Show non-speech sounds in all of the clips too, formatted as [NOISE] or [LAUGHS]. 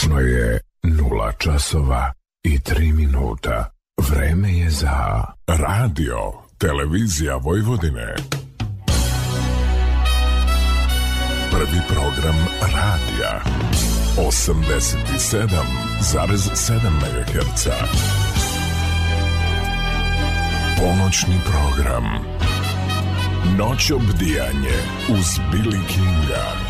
Tačno je 0 časova i 3 minuta. Vreme je za radio, televizija Vojvodine. Prvi program radija. 87,7 MHz. Ponoćni program. Noć obdijanje uz Billy Kinga.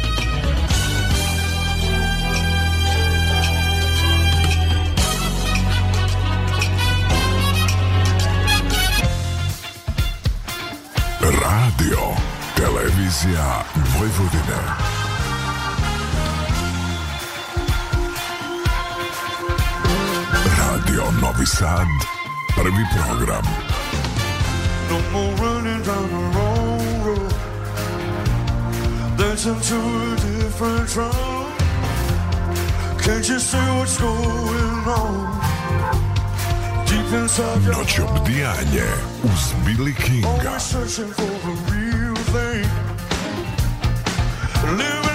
Radio, televizija Vojvodine. Radio Novi Sad, prvi program. No more running down the wrong road. Dancing to a different drum. Can't you see what's going on? Deep inside your Noć obdijanje uz Billy Kinga. Always searching for the real thing. Living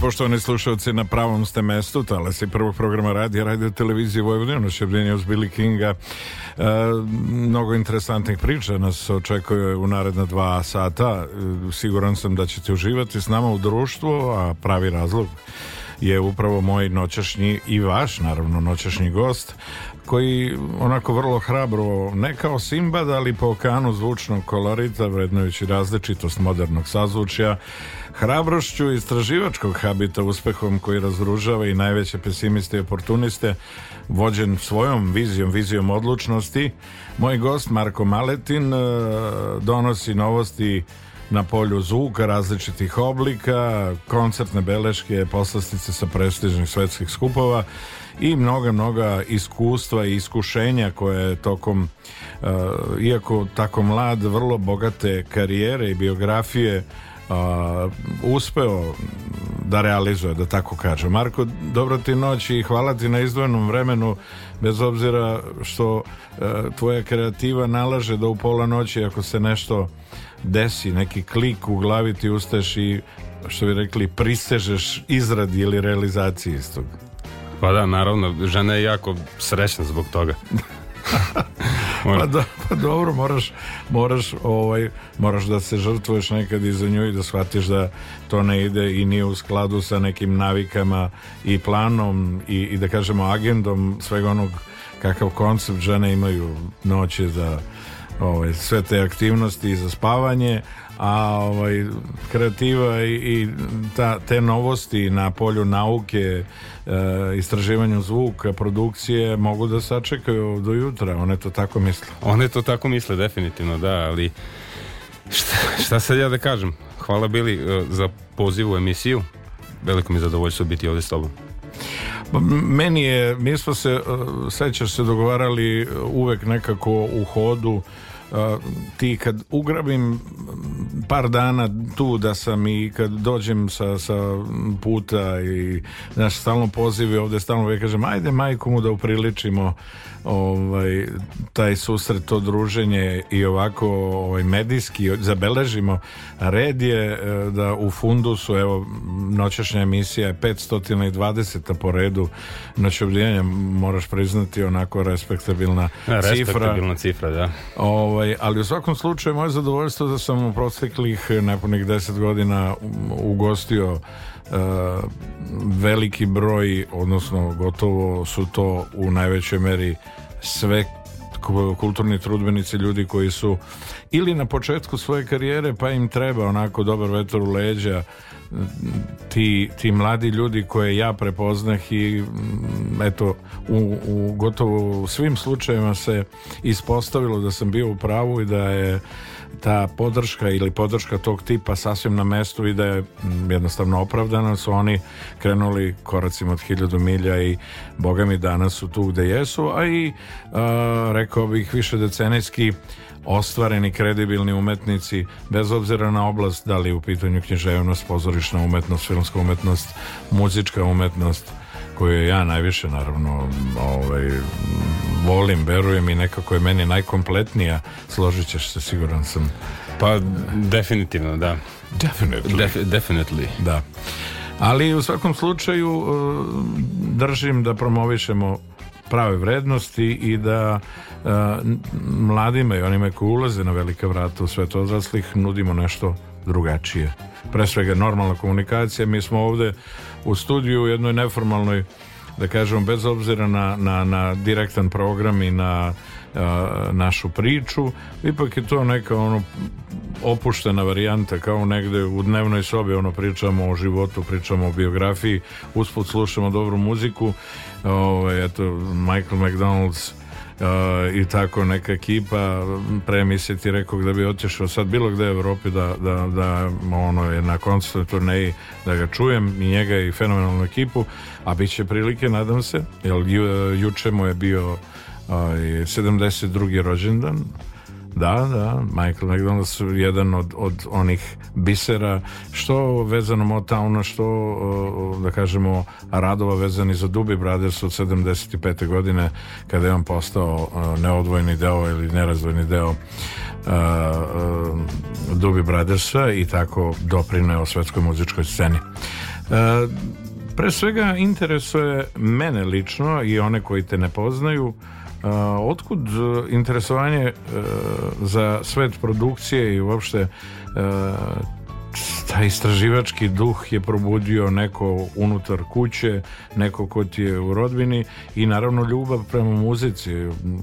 poštovani slušalci, na pravom ste mestu, talasi prvog programa radija, radio televizije Vojvodina, noć obdjenja uz Billy Kinga. E, mnogo interesantnih priča nas očekuje u naredna dva sata. E, siguran sam da ćete uživati s nama u društvu, a pravi razlog je upravo moj noćašnji i vaš, naravno, noćašnji gost, koji onako vrlo hrabro, ne kao Simbad, ali po okanu zvučnog kolorita, vrednujući različitost modernog sazvučja, hrabrošću istraživačkog habita, uspehom koji razružava i najveće pesimiste i oportuniste, vođen svojom vizijom, vizijom odlučnosti, moj gost Marko Maletin e, donosi novosti na polju zvuka različitih oblika, koncertne beleške, poslastice sa prestižnih svetskih skupova i mnoga, mnoga iskustva i iskušenja koje je tokom, uh, iako tako mlad, vrlo bogate karijere i biografije uh, uspeo da realizuje, da tako kažem. Marko, dobro ti noć i hvala ti na izdvojenom vremenu, bez obzira što uh, tvoja kreativa nalaže da u pola noći ako se nešto desi, neki klik u glavi ti ustaješ i što bi rekli prisežeš izradi ili realizaciji istog. Pa da, naravno, žena je jako srećna zbog toga. [LAUGHS] Pa, do, pa dobro, moraš, moraš, ovaj, moraš da se žrtvuješ nekad i za nju i da shvatiš da to ne ide i nije u skladu sa nekim navikama i planom i, i da kažemo agendom svega onog kakav koncept žene imaju noće za ovaj, sve te aktivnosti za spavanje a ovaj, kreativa i, i ta, te novosti na polju nauke e, istraživanju zvuka, produkcije mogu da sačekaju do jutra, one to tako misle One to tako misle, definitivno, da, ali šta, šta sad ja da kažem? Hvala Bili uh, za poziv u emisiju. Veliko mi je zadovoljstvo biti ovdje s tobom. Meni je, mi smo se, uh, sećaš se, dogovarali uvek nekako u hodu ti kad ugrabim par dana tu da sam i kad dođem sa, sa puta i znaš stalno pozivi ovde stalno uvijek kažem ajde majku mu da upriličimo ovaj, taj susret, to druženje i ovako ovaj, medijski zabeležimo. Red je e, da u fundusu, evo, noćašnja emisija je 520 po redu noćobdjenja, moraš priznati onako respektabilna, respektabilna cifra. Respektabilna cifra, da. Ovaj, ali u svakom slučaju moje zadovoljstvo da sam u proteklih nepunih 10 godina ugostio veliki broj, odnosno gotovo su to u najvećoj meri sve kulturni trudbenici, ljudi koji su ili na početku svoje karijere pa im treba onako dobar vetar u leđa ti, ti mladi ljudi koje ja prepoznah i eto u, u gotovo u svim slučajevima se ispostavilo da sam bio u pravu i da je ta podrška ili podrška tog tipa sasvim na mestu i da je jednostavno opravdana su oni krenuli koracima od hiljadu milja i boga mi danas su tu gde jesu a i a, rekao bih više decenijski ostvareni kredibilni umetnici bez obzira na oblast da li u pitanju književnost, pozorišna umetnost, filmska umetnost, muzička umetnost koju ja najviše naravno ovaj, volim, verujem i nekako je meni najkompletnija, složit ćeš se, siguran sam. Pa definitivno, da. Definitely. Def, definitely. Da. Ali u svakom slučaju držim da promovišemo prave vrednosti i da uh, mladima i onima koji ulaze na velika vrata u svet odraslih nudimo nešto drugačije. Pre svega normalna komunikacija. Mi smo ovde u studiju u jednoj neformalnoj da kažemo bez obzira na, na, na direktan program i na a, našu priču ipak je to neka ono opuštena varijanta kao negde u dnevnoj sobi ono pričamo o životu pričamo o biografiji usput slušamo dobru muziku ovaj, eto Michael McDonald's i tako neka ekipa pre ti rekao da bi otišao sad bilo gde u Evropi da, da, da ono je na koncertnoj turneji da ga čujem i njega i fenomenalnu ekipu a bit će prilike nadam se jer ju, juče mu je bio uh, 72. rođendan Da, da, Michael McDonald su jedan od, od onih bisera, što vezano Motowna, što, da kažemo, radova vezani za Dubi Brothers od 75. godine, kada je on postao neodvojni deo ili nerazdvojni deo uh, uh, Dubi Brothersa i tako doprineo svetskoj muzičkoj sceni. Pre svega interesuje mene lično i one koji te ne poznaju otkud interesovanje uh, za svet produkcije i uopšte uh, taj istraživački duh je probudio neko unutar kuće, neko ko ti je u rodbini i naravno ljubav prema muzici.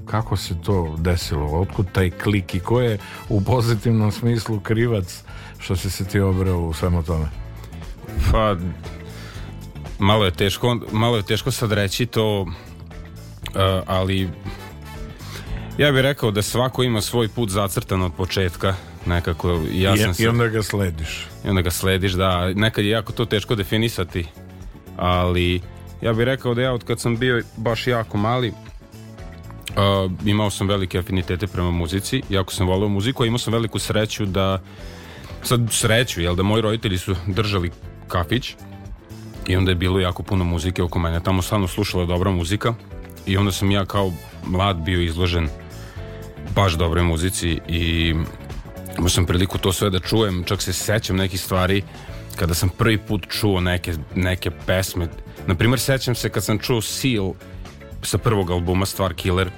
Kako se to desilo? Otkud taj klik i ko je u pozitivnom smislu krivac što si se ti obrao u svemu tome? Pa, malo je teško, malo je teško sad reći to ali ja bih rekao da svako ima svoj put zacrtan od početka nekako ja I, sam i onda ga slediš. I onda ga slediš da. Nekad je jako to teško definisati ali ja bih rekao da ja od kad sam bio baš jako mali uh, imao sam velike afinitete prema muzici jako sam volio muziku a imao sam veliku sreću da sad sreću jel da moji roditelji su držali kafić i onda je bilo jako puno muzike oko mene. Tamo stvarno slušala dobra muzika i onda sam ja kao mlad bio izložen baš dobroj muzici i imao sam priliku to sve da čujem, čak se sećam nekih stvari kada sam prvi put čuo neke, neke pesme. Naprimer, sećam se kad sam čuo Seal sa prvog albuma Stvar Killer.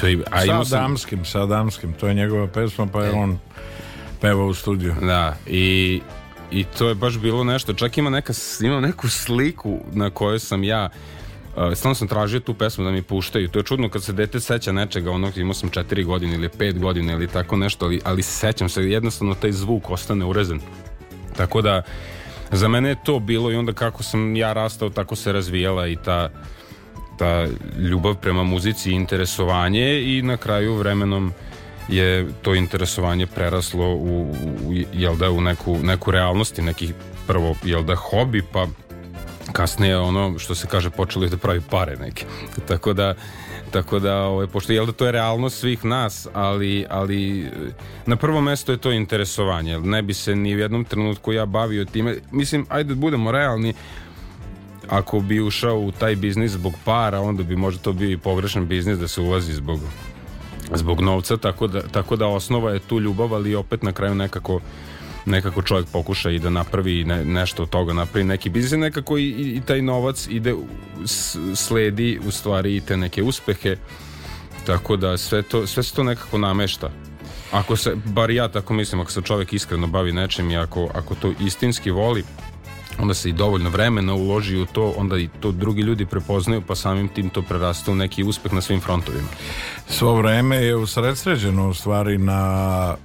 To je, a sa sam... Damskim, sa Damskim, to je njegova pesma, pa je e. on pevao u studiju. Da, i, i to je baš bilo nešto, čak ima, neka, ima neku sliku na kojoj sam ja Uh, stalno sam tražio tu pesmu da mi puštaju. To je čudno kad se dete seća nečega, onog imao sam 4 godine ili 5 godine ili tako nešto, ali, ali sećam se, jednostavno taj zvuk ostane urezan. Tako da, za mene je to bilo i onda kako sam ja rastao, tako se razvijala i ta, ta ljubav prema muzici, interesovanje i na kraju vremenom je to interesovanje preraslo u, u jel da, u neku, neku realnost i neki prvo, jel da, hobi, pa kasnije ono što se kaže počelo da pravi pare neke. [LAUGHS] tako da tako da ovaj pošto je da to je realnost svih nas, ali ali na prvo mesto je to interesovanje. Ne bi se ni u jednom trenutku ja bavio time. Mislim ajde da budemo realni ako bi ušao u taj biznis zbog para, onda bi možda to bio i pogrešan biznis da se ulazi zbog zbog novca, tako da, tako da osnova je tu ljubav, ali opet na kraju nekako nekako čovjek pokuša i da napravi ne, nešto od toga, napravi neki biznis, nekako i, i taj novac ide, sledi u stvari i te neke uspehe, tako da sve, to, sve se to nekako namešta. Ako se, bar ja tako mislim, ako se čovjek iskreno bavi nečim i ako, ako to istinski voli, onda se i dovoljno vremena uloži u to, onda i to drugi ljudi prepoznaju, pa samim tim to preraste u neki uspeh na svim frontovima. Svo vreme je usredsređeno u stvari na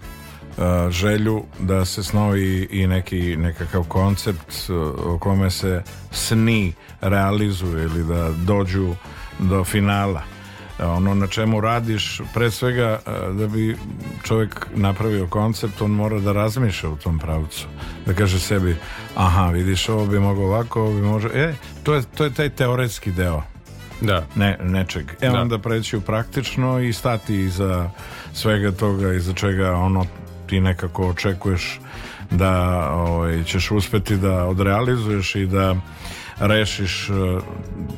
želju da se snovi i neki nekakav koncept o kome se sni realizuje ili da dođu do finala ono na čemu radiš pre svega da bi čovjek napravio koncept on mora da razmišlja u tom pravcu da kaže sebi aha vidiš ovo bi moglo ovako ovo bi može e to je, to je taj teoretski deo da. ne, nečeg e da. onda preći u praktično i stati iza svega toga iza čega ono ti nekako očekuješ da ovaj, ćeš uspeti da odrealizuješ i da rešiš e,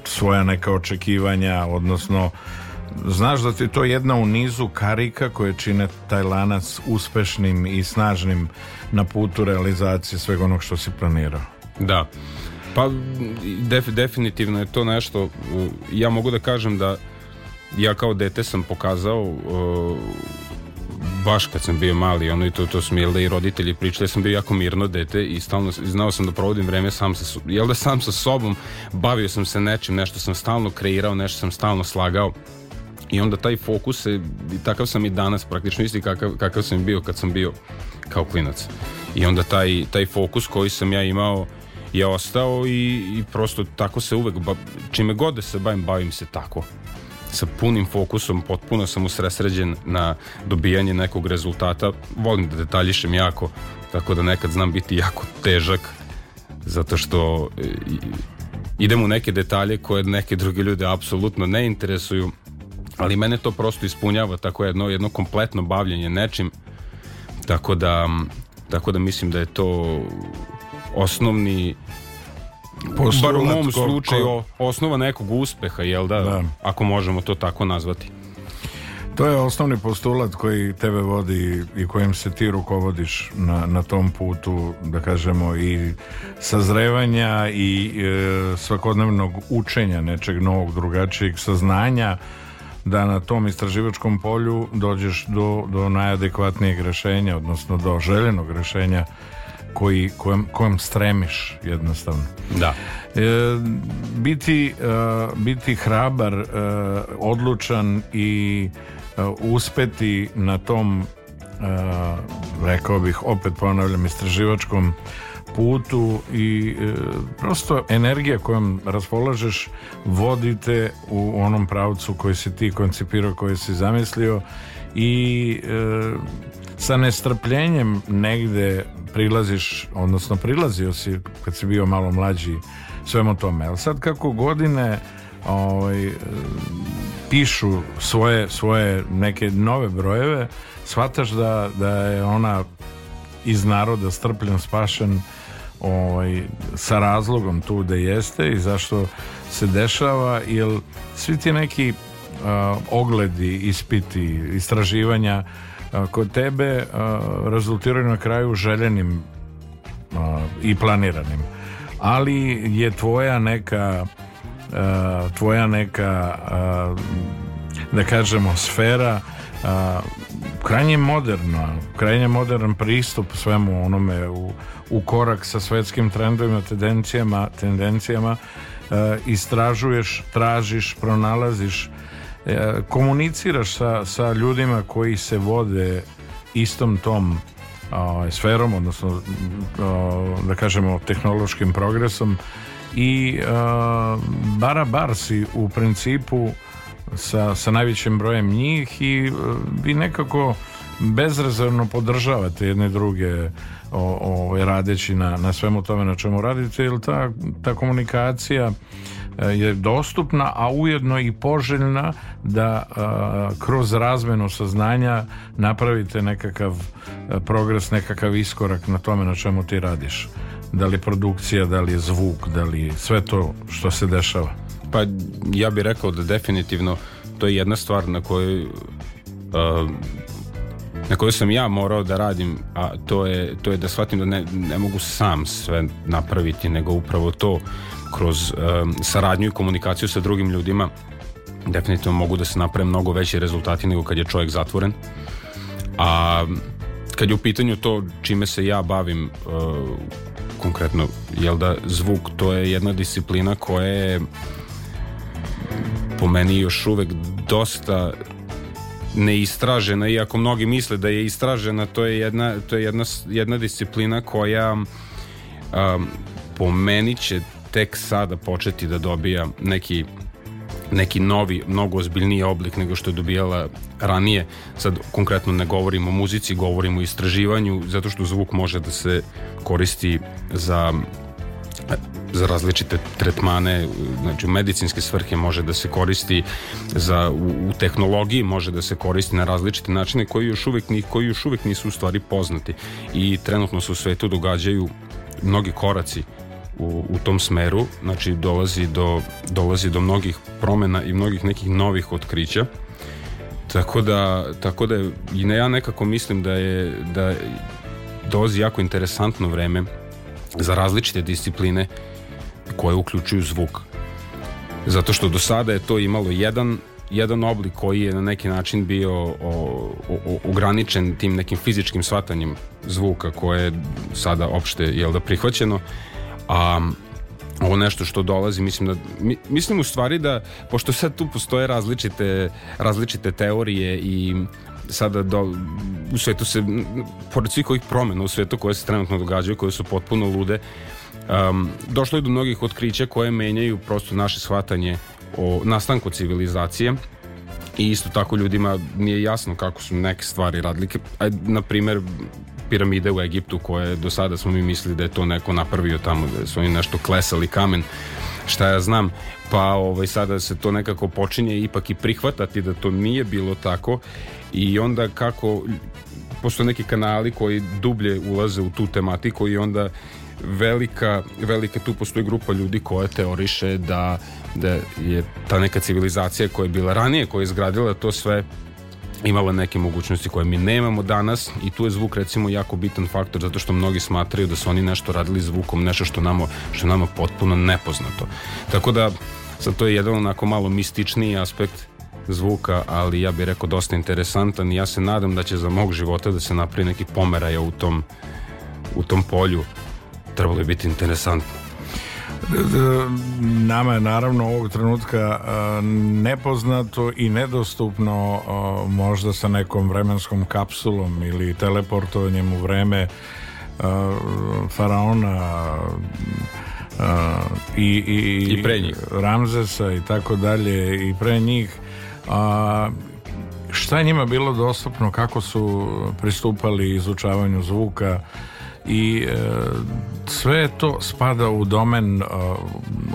svoja neka očekivanja, odnosno znaš da ti to jedna u nizu karika koje čine taj lanac uspešnim i snažnim na putu realizacije svega onog što si planirao. Da. Pa def, definitivno je to nešto ja mogu da kažem da ja kao dete sam pokazao uh, baš kad sam bio mali, ono i to, to su mi jel da i roditelji pričali, ja sam bio jako mirno dete i stalno znao sam da provodim vreme sam sa, jel da sam sa sobom, bavio sam se nečim, nešto sam stalno kreirao, nešto sam stalno slagao i onda taj fokus je, takav sam i danas praktično isti kakav, kakav sam bio kad sam bio kao klinac. I onda taj, taj fokus koji sam ja imao je ostao i, i prosto tako se uvek, čime god da se bavim, bavim se tako sa punim fokusom, potpuno sam usresređen na dobijanje nekog rezultata. Volim da detaljišem jako, tako da nekad znam biti jako težak, zato što e, idem u neke detalje koje neke druge ljude apsolutno ne interesuju, ali mene to prosto ispunjava tako jedno, jedno kompletno bavljenje nečim, tako da, tako da mislim da je to osnovni bar u mom ko- slučaju ko- osnova nekog uspeha, jel da, Da. ako možemo to tako nazvati. To je osnovni postulat koji tebe vodi i kojim se ti rukovodiš na, na tom putu, da kažemo, i sazrevanja i e, svakodnevnog učenja nečeg novog, drugačijeg saznanja da na tom istraživačkom polju dođeš do, do najadekvatnijeg rešenja, odnosno do željenog rešenja koji, kojem, kojem stremiš jednostavno. Da. E, biti, e, biti hrabar, e, odlučan i e, uspeti na tom e, rekao bih opet ponavljam istraživačkom putu i e, prosto energija kojom raspolažeš vodite u onom pravcu koji si ti koncipirao, koji si zamislio i e, sa nestrpljenjem negde prilaziš, odnosno prilazio si kad si bio malo mlađi svemu tome. Ali sad kako godine ovaj, pišu svoje, svoje neke nove brojeve, shvataš da, da je ona iz naroda strpljen, spašen ovaj, sa razlogom tu da jeste i zašto se dešava, jer svi ti neki a, ogledi, ispiti, istraživanja kod tebe rezultiraju na kraju željenim i planiranim. Ali je tvoja neka tvoja neka da kažemo sfera krajnje moderna, krajnje modern pristup svemu onome u, u korak sa svetskim trendovima, tendencijama, tendencijama istražuješ, tražiš, pronalaziš, komuniciraš sa, sa ljudima koji se vode istom tom a, sferom, odnosno a, da kažemo tehnološkim progresom i a, bara bar si u principu sa, sa najvećim brojem njih i e, vi nekako bezrezervno podržavate jedne druge o, o, radeći na, na svemu tome na čemu radite jer ta, ta komunikacija e, je dostupna, a ujedno i poželjna da a, kroz razmenu saznanja napravite nekakav e, progres, nekakav iskorak na tome na čemu ti radiš. Da li je produkcija, da li je zvuk, da li je sve to što se dešava. Pa ja bih rekao da definitivno to je jedna stvar na kojoj na kojoj sam ja morao da radim, a to je, to je da shvatim da ne, ne mogu sam sve napraviti, nego upravo to kroz um, saradnju i komunikaciju sa drugim ljudima definitivno mogu da se naprave mnogo veći rezultati nego kad je čovjek zatvoren. A kad je u pitanju to čime se ja bavim uh, konkretno, jel da zvuk to je jedna disciplina koja je po meni još uvek dosta neistražena, iako mnogi misle da je istražena, to je jedna, to je jedna, jedna disciplina koja um, po meni će tek sada početi da dobija neki neki novi, mnogo ozbiljniji oblik nego što je dobijala ranije. Sad konkretno ne govorimo o muzici, govorimo o istraživanju, zato što zvuk može da se koristi za za različite tretmane, znači u medicinske svrhe može da se koristi za, u, u tehnologiji može da se koristi na različite načine koji još uvek, ni, koji još uvek nisu u stvari poznati i trenutno se u svetu događaju mnogi koraci u, u tom smeru, znači dolazi do, dolazi do mnogih promena i mnogih nekih novih otkrića tako da, tako da i ne, ja nekako mislim da je da dolazi jako interesantno vreme za različite discipline koje uključuju zvuk. Zato što do sada je to imalo jedan jedan oblik koji je na neki način bio o, o, ograničen tim nekim fizičkim shvatanjem zvuka koje je sada opšte jel da prihvaćeno a ovo nešto što dolazi mislim da mi, mislim u stvari da pošto sad tu postoje različite različite teorije i sada do, u svetu se pored svih ovih promena u svetu koje se trenutno događaju koje su potpuno lude um, došlo je do mnogih otkrića koje menjaju prosto naše shvatanje o nastanku civilizacije i isto tako ljudima nije jasno kako su neke stvari radili. Ajde, na primer, piramide u Egiptu koje do sada smo mi mislili da je to neko napravio tamo, da su oni nešto klesali kamen, šta ja znam, pa ovaj, sada se to nekako počinje ipak i prihvatati da to nije bilo tako. I onda kako postoje neki kanali koji dublje ulaze u tu tematiku i onda velika, velika tu postoji grupa ljudi koja teoriše da, da je ta neka civilizacija koja je bila ranije, koja je izgradila to sve imala neke mogućnosti koje mi nemamo danas i tu je zvuk recimo jako bitan faktor zato što mnogi smatraju da su oni nešto radili zvukom, nešto što nama, što nama potpuno nepoznato. Tako da sad to je jedan onako malo mističniji aspekt zvuka, ali ja bih rekao dosta interesantan i ja se nadam da će za mog života da se napravi neki pomeraja u tom, u tom polju. Trebalo je biti interesantno. Nama je naravno ovog trenutka nepoznato i nedostupno možda sa nekom vremenskom kapsulom ili teleportovanjem u vreme faraona i, i, I pre njih. Ramzesa i tako dalje i pre njih šta je njima bilo dostupno kako su pristupali izučavanju zvuka i e, sve to spada u domen e,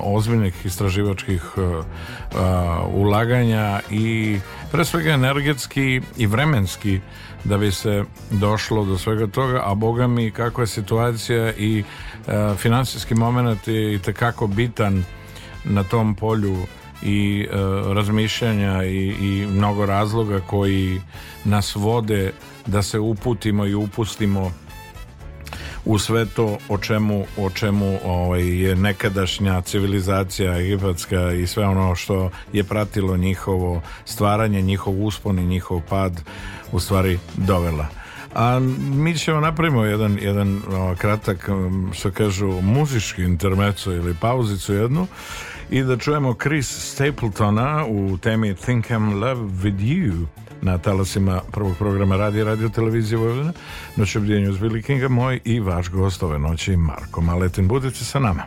ozbiljnih istraživačkih e, e, ulaganja i pre svega energetski i vremenski da bi se došlo do svega toga, a boga mi kakva je situacija i e, finansijski moment je i tekako bitan na tom polju i e, razmišljanja i, i mnogo razloga koji nas vode da se uputimo i upustimo u sve to o čemu, o čemu ovaj, je nekadašnja civilizacija egipatska i sve ono što je pratilo njihovo stvaranje, njihov uspon i njihov pad u stvari dovela. A mi ćemo napravimo jedan, jedan o, kratak, što kažu, muzički intermeco ili pauzicu jednu i da čujemo Chris Stapletona u temi Think I'm Love With You na talasima prvog programa radija radio televizije Vojvodina noć obdijenju uz Billy Kinga moj i vaš gost ove noći Marko Maletin. Budite sa nama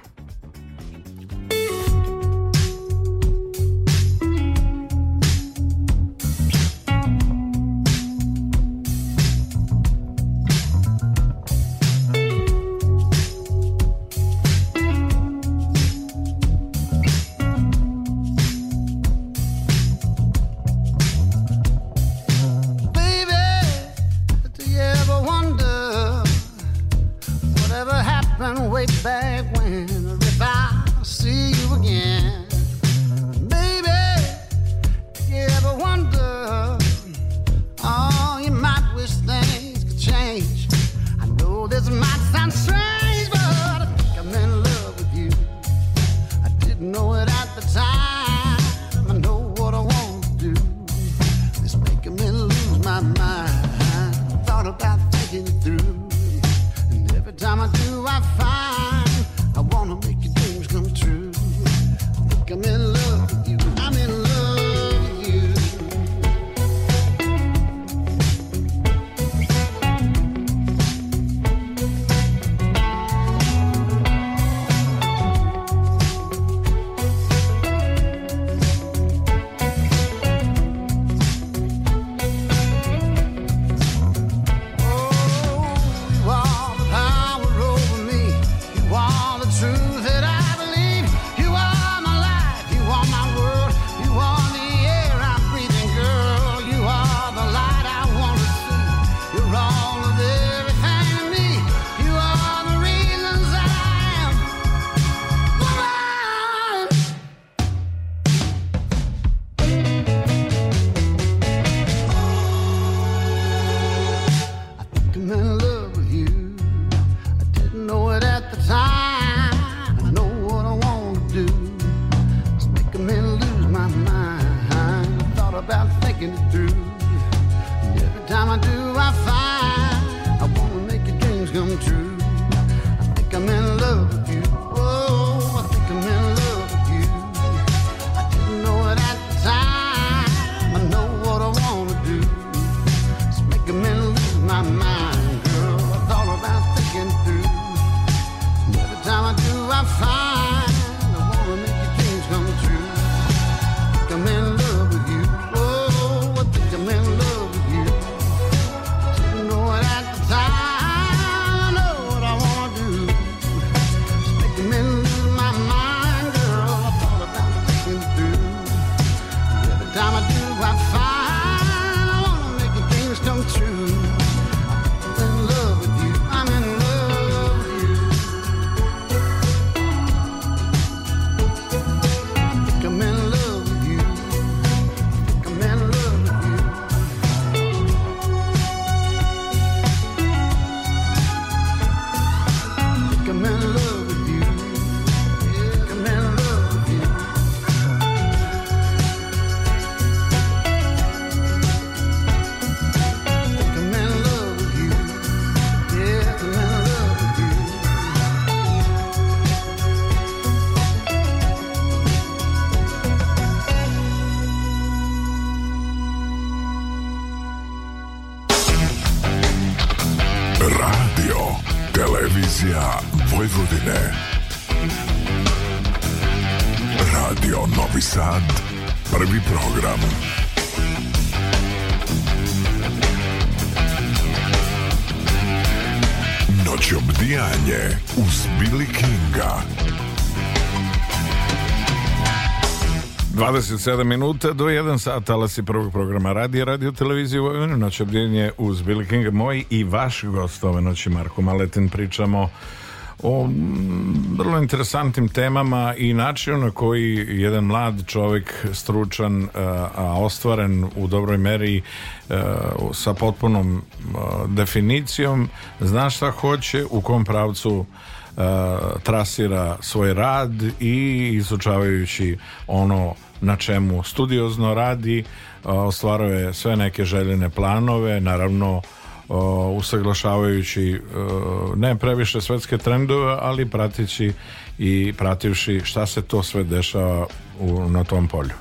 27 minuta do 1 sat talasi prvog programa radija, radio televizije Vojvodine, noć obdjenje uz Billy King, moj i vaš gost ove noći Marko Maletin, pričamo o mm, vrlo interesantnim temama i načinu na koji jedan mlad čovjek stručan, a, a ostvaren u dobroj meri a, sa potpunom a, definicijom, zna šta hoće, u kom pravcu trasira svoj rad i izučavajući ono na čemu studiozno radi uh, ostvaruje sve neke željene planove naravno uh, usaglašavajući ne previše svetske trendove ali pratići i prativši šta se to sve dešava u, na tom polju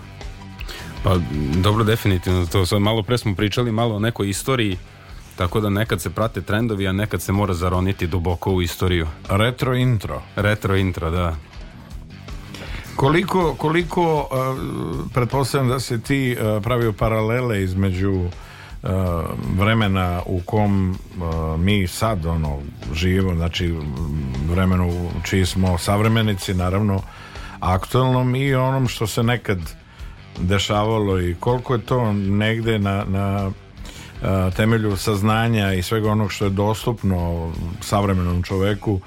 Pa dobro definitivno to sad malo pre smo pričali malo o nekoj istoriji Tako da nekad se prate trendovi, a nekad se mora zaroniti duboko u istoriju. Retro intro. Retro intro, da. Koliko, koliko uh, pretpostavljam da se ti uh, pravio paralele između uh, vremena u kom mi sad ono živimo, znači vremenu čiji smo savremenici naravno aktualnom i onom što se nekad dešavalo i koliko je to negde na, na temelju saznanja i svega onog što je dostupno savremenom čoveku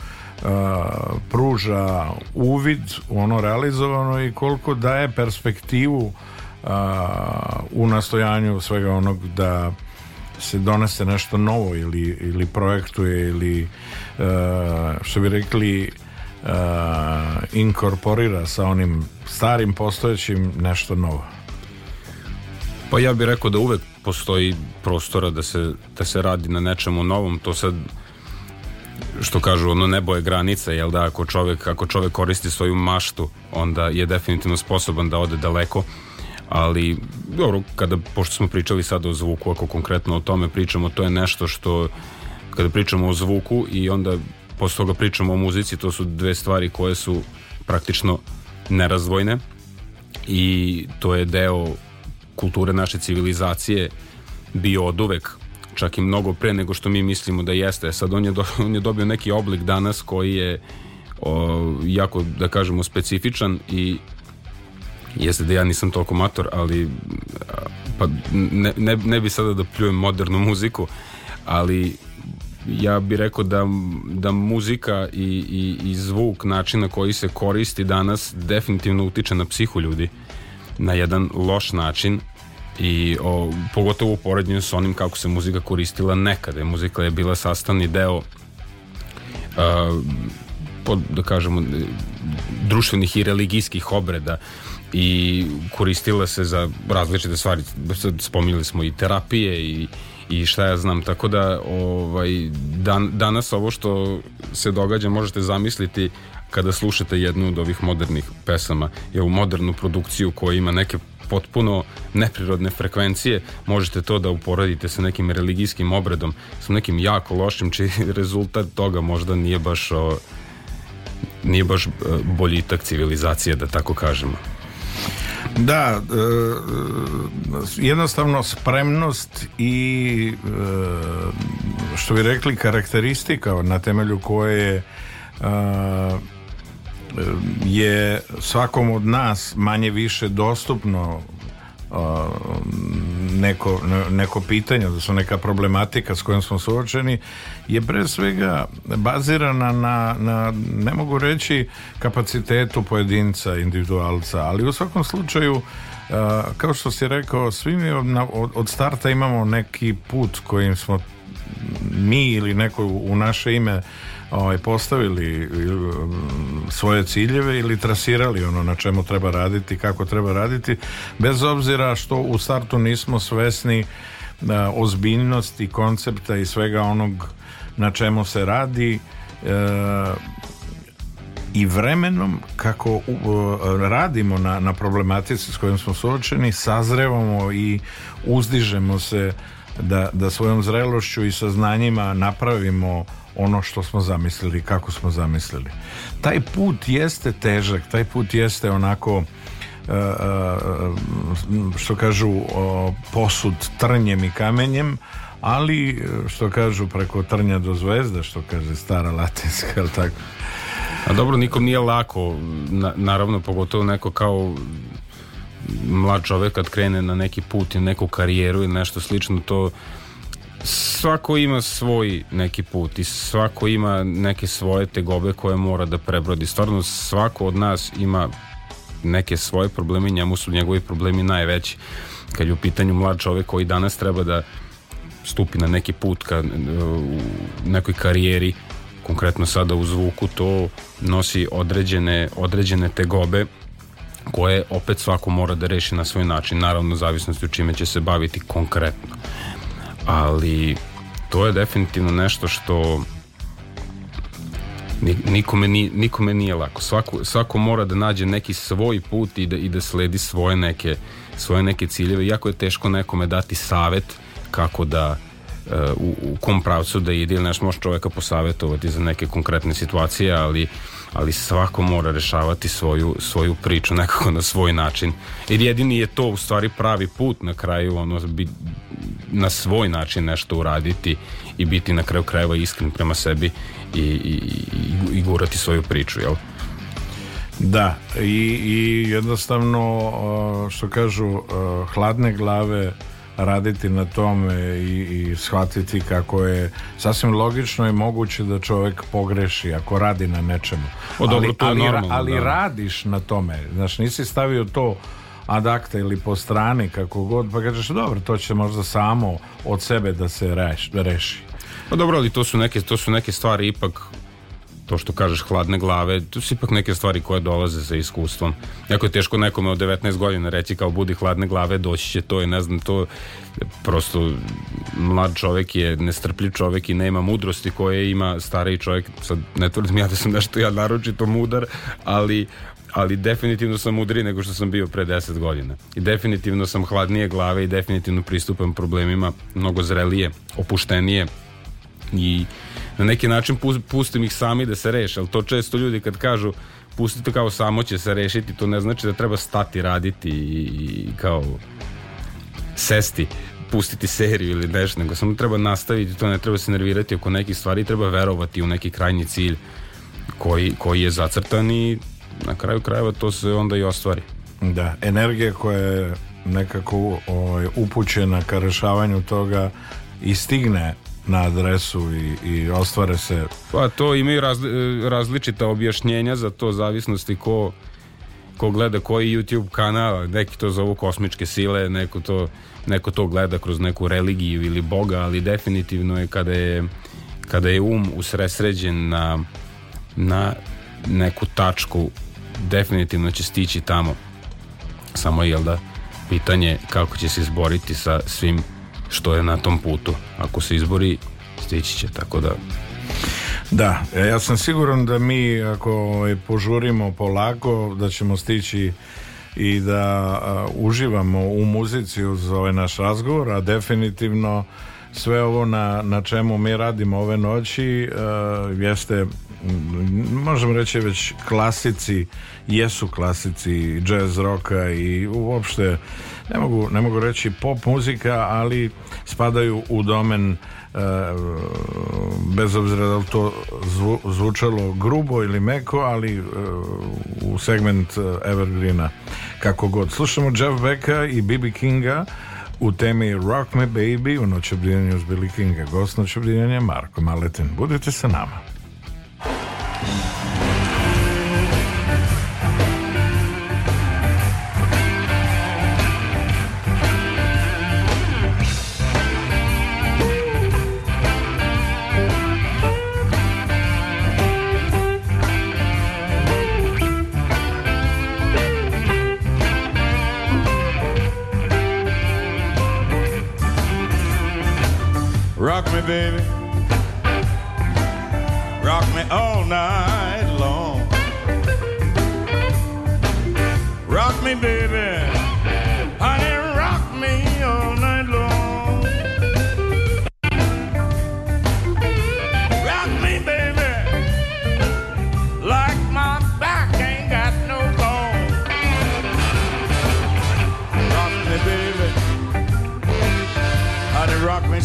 pruža uvid u ono realizovano i koliko daje perspektivu u nastojanju svega onog da se donese nešto novo ili, ili projektuje ili što bi rekli inkorporira sa onim starim postojećim nešto novo. Pa ja bih rekao da uvek postoji prostora da se, da se radi na nečemu novom, to sad što kažu, ono nebo je granica, jel da, ako čovek, ako čovek koristi svoju maštu, onda je definitivno sposoban da ode daleko, ali, dobro, kada, pošto smo pričali sad o zvuku, ako konkretno o tome pričamo, to je nešto što, kada pričamo o zvuku i onda posle toga pričamo o muzici, to su dve stvari koje su praktično nerazdvojne i to je deo kulture naše civilizacije bio od uvek čak i mnogo pre nego što mi mislimo da jeste. Sad on je, do, [LAUGHS] on je dobio neki oblik danas koji je o, jako, da kažemo, specifičan i jeste da ja nisam toliko mator, ali pa ne, ne, ne bi sada da pljujem modernu muziku, ali ja bih rekao da, da muzika i, i, i zvuk, način na koji se koristi danas definitivno utiče na psihu ljudi na jedan loš način i o, pogotovo u porednju s onim kako se muzika koristila nekada. Muzika je bila sastavni deo a, pod, da kažemo društvenih i religijskih obreda. I koristila se za različite stvari. Spominjali smo i terapije i, i šta ja znam. Tako da ovaj, dan, danas ovo što se događa možete zamisliti kada slušate jednu od ovih modernih pesama. Je u modernu produkciju koja ima neke potpuno neprirodne frekvencije možete to da uporedite sa nekim religijskim obredom sa nekim jako lošim čiji [LAUGHS] rezultat toga možda nije baš o, nije baš e, boljitak civilizacije da tako kažemo. Da, e, jednostavno spremnost i e, što bi rekli karakteristika na temelju koje je je svakom od nas manje više dostupno neko, neko pitanje, da su neka problematika s kojom smo suočeni, je pre svega bazirana na, na, ne mogu reći kapacitetu pojedinca, individualca, ali u svakom slučaju kao što si rekao, svi mi od, od starta imamo neki put kojim smo mi ili neko u naše ime ovaj, postavili svoje ciljeve ili trasirali ono na čemu treba raditi, kako treba raditi, bez obzira što u startu nismo svesni da, ozbiljnosti koncepta i svega onog na čemu se radi e, i vremenom kako uh, radimo na, na problematici s kojom smo suočeni sazrevamo i uzdižemo se da, da svojom zrelošću i saznanjima napravimo ono što smo zamislili kako smo zamislili. Taj put jeste težak taj put jeste onako e, e, što kažu posud trnjem i kamenjem ali što kažu preko trnja do zvezda što kaže stara latinska ili tako? A dobro nikom nije lako na, naravno pogotovo neko kao mlad čovek kad krene na neki put i neku karijeru ili nešto slično to svako ima svoj neki put i svako ima neke svoje tegobe koje mora da prebrodi. Stvarno svako od nas ima neke svoje probleme, njemu su njegovi problemi najveći. Kad je u pitanju mlad čovek koji danas treba da stupi na neki put ka, u nekoj karijeri, konkretno sada u zvuku, to nosi određene, određene tegobe koje opet svako mora da reši na svoj način, naravno zavisnosti u čime će se baviti konkretno ali to je definitivno nešto što nikome nije, nikome nije lako. Svako, svako mora da nađe neki svoj put i da, i da sledi svoje neke, svoje neke ciljeve. Jako je teško nekome dati savet kako da uh, u, u kom pravcu da ide ili nešto može čoveka posavetovati za neke konkretne situacije, ali ali svako mora rešavati svoju, svoju priču nekako na svoj način. Jer jedini je to u stvari pravi put na kraju, ono, bi, na svoj način nešto uraditi i biti na kraju krajeva iskren prema sebi i, i, i, i gurati svoju priču, jel? Da, i, i jednostavno, što kažu, hladne glave raditi na tome i, i shvatiti kako je sasvim logično i moguće da čovjek pogreši ako radi na nečemu. O, dobro, ali, to je ali, normalno, ali da. radiš na tome. Znaš, nisi stavio to ad acta ili po strani kako god, pa kažeš dobro, to će možda samo od sebe da se reš, reši. Pa dobro, ali to su neke, to su neke stvari ipak to što kažeš hladne glave, to su ipak neke stvari koje dolaze sa iskustvom. Jako je teško nekome od 19 godina reći kao budi hladne glave, doći će to i ne znam to prosto mlad čovek je nestrpljiv čovek i nema mudrosti koje ima stariji čovek sad ne tvrdim ja da sam nešto ja naročito mudar ali ali definitivno sam mudriji nego što sam bio pre 10 godina. I definitivno sam hladnije glave i definitivno pristupam problemima mnogo zrelije, opuštenije i na neki način pustim ih sami da se reše, ali to često ljudi kad kažu pustite kao samo će se rešiti, to ne znači da treba stati raditi i, kao sesti pustiti seriju ili nešto, nego samo treba nastaviti, to ne treba se nervirati oko nekih stvari, treba verovati u neki krajnji cilj koji, koji je zacrtan i na kraju krajeva to se onda i ostvari. Da, energija koja je nekako ovaj, upućena ka rešavanju toga i stigne na adresu i, i ostvare se pa to imaju razli, različita objašnjenja za to zavisnosti ko ko gleda koji YouTube kanal neki to zovu kosmičke sile neko to, neko to gleda kroz neku religiju ili boga ali definitivno je kada je kada je um usresređen na na neku tačku definitivno će stići tamo samo je da pitanje kako će se izboriti sa svim što je na tom putu. Ako se izbori, stići će, tako da... Da, e, ja sam siguran da mi ako ovaj, požurimo polako, da ćemo stići i da uživamo u muzici uz ovaj naš razgovor, a definitivno sve ovo na, na čemu mi radimo ove noći uh, jeste možemo reći već klasici jesu klasici jazz roka i uopšte ne mogu, ne mogu reći pop muzika ali spadaju u domen uh, bez obzira da li to zvu, zvučalo grubo ili meko ali uh, u segment Evergreena kako god slušamo Jeff Becka i B.B. Kinga u temi Rock Me Baby u noćobdijenju s Billy Kinga. Gost noćobdijenja Marko Maletin. Budite sa nama. Rock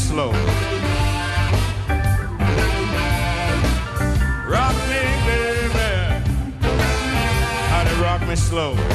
slow. Rock me, baby. How to rock me slow.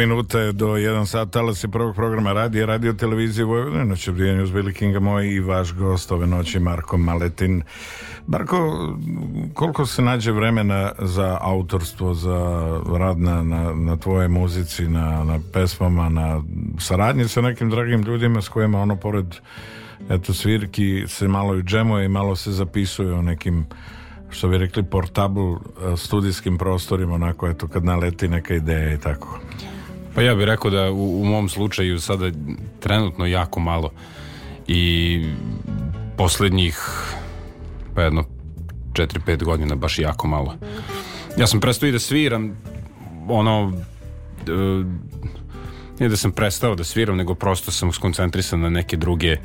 Minuta do 1 sat talasi prvog programa radija, radio televizije Vojvodine, noć obdijenju uz Billy Kinga moj i vaš gost ove noći Marko Maletin. Marko, koliko se nađe vremena za autorstvo, za rad na, na, na tvoje muzici, na, na pesmama, na saradnji sa nekim dragim ljudima s kojima ono pored eto svirki se malo i džemuje i malo se zapisuje o nekim što bi rekli portable eh, studijskim prostorima onako eto kad naleti neka ideja i tako Pa ja bih rekao da u, u mom slučaju sada trenutno jako malo i poslednjih pa jedno 4-5 godina baš jako malo. Ja sam prestao i da sviram ono e, nije da sam prestao da sviram, nego prosto sam skoncentrisan na neke druge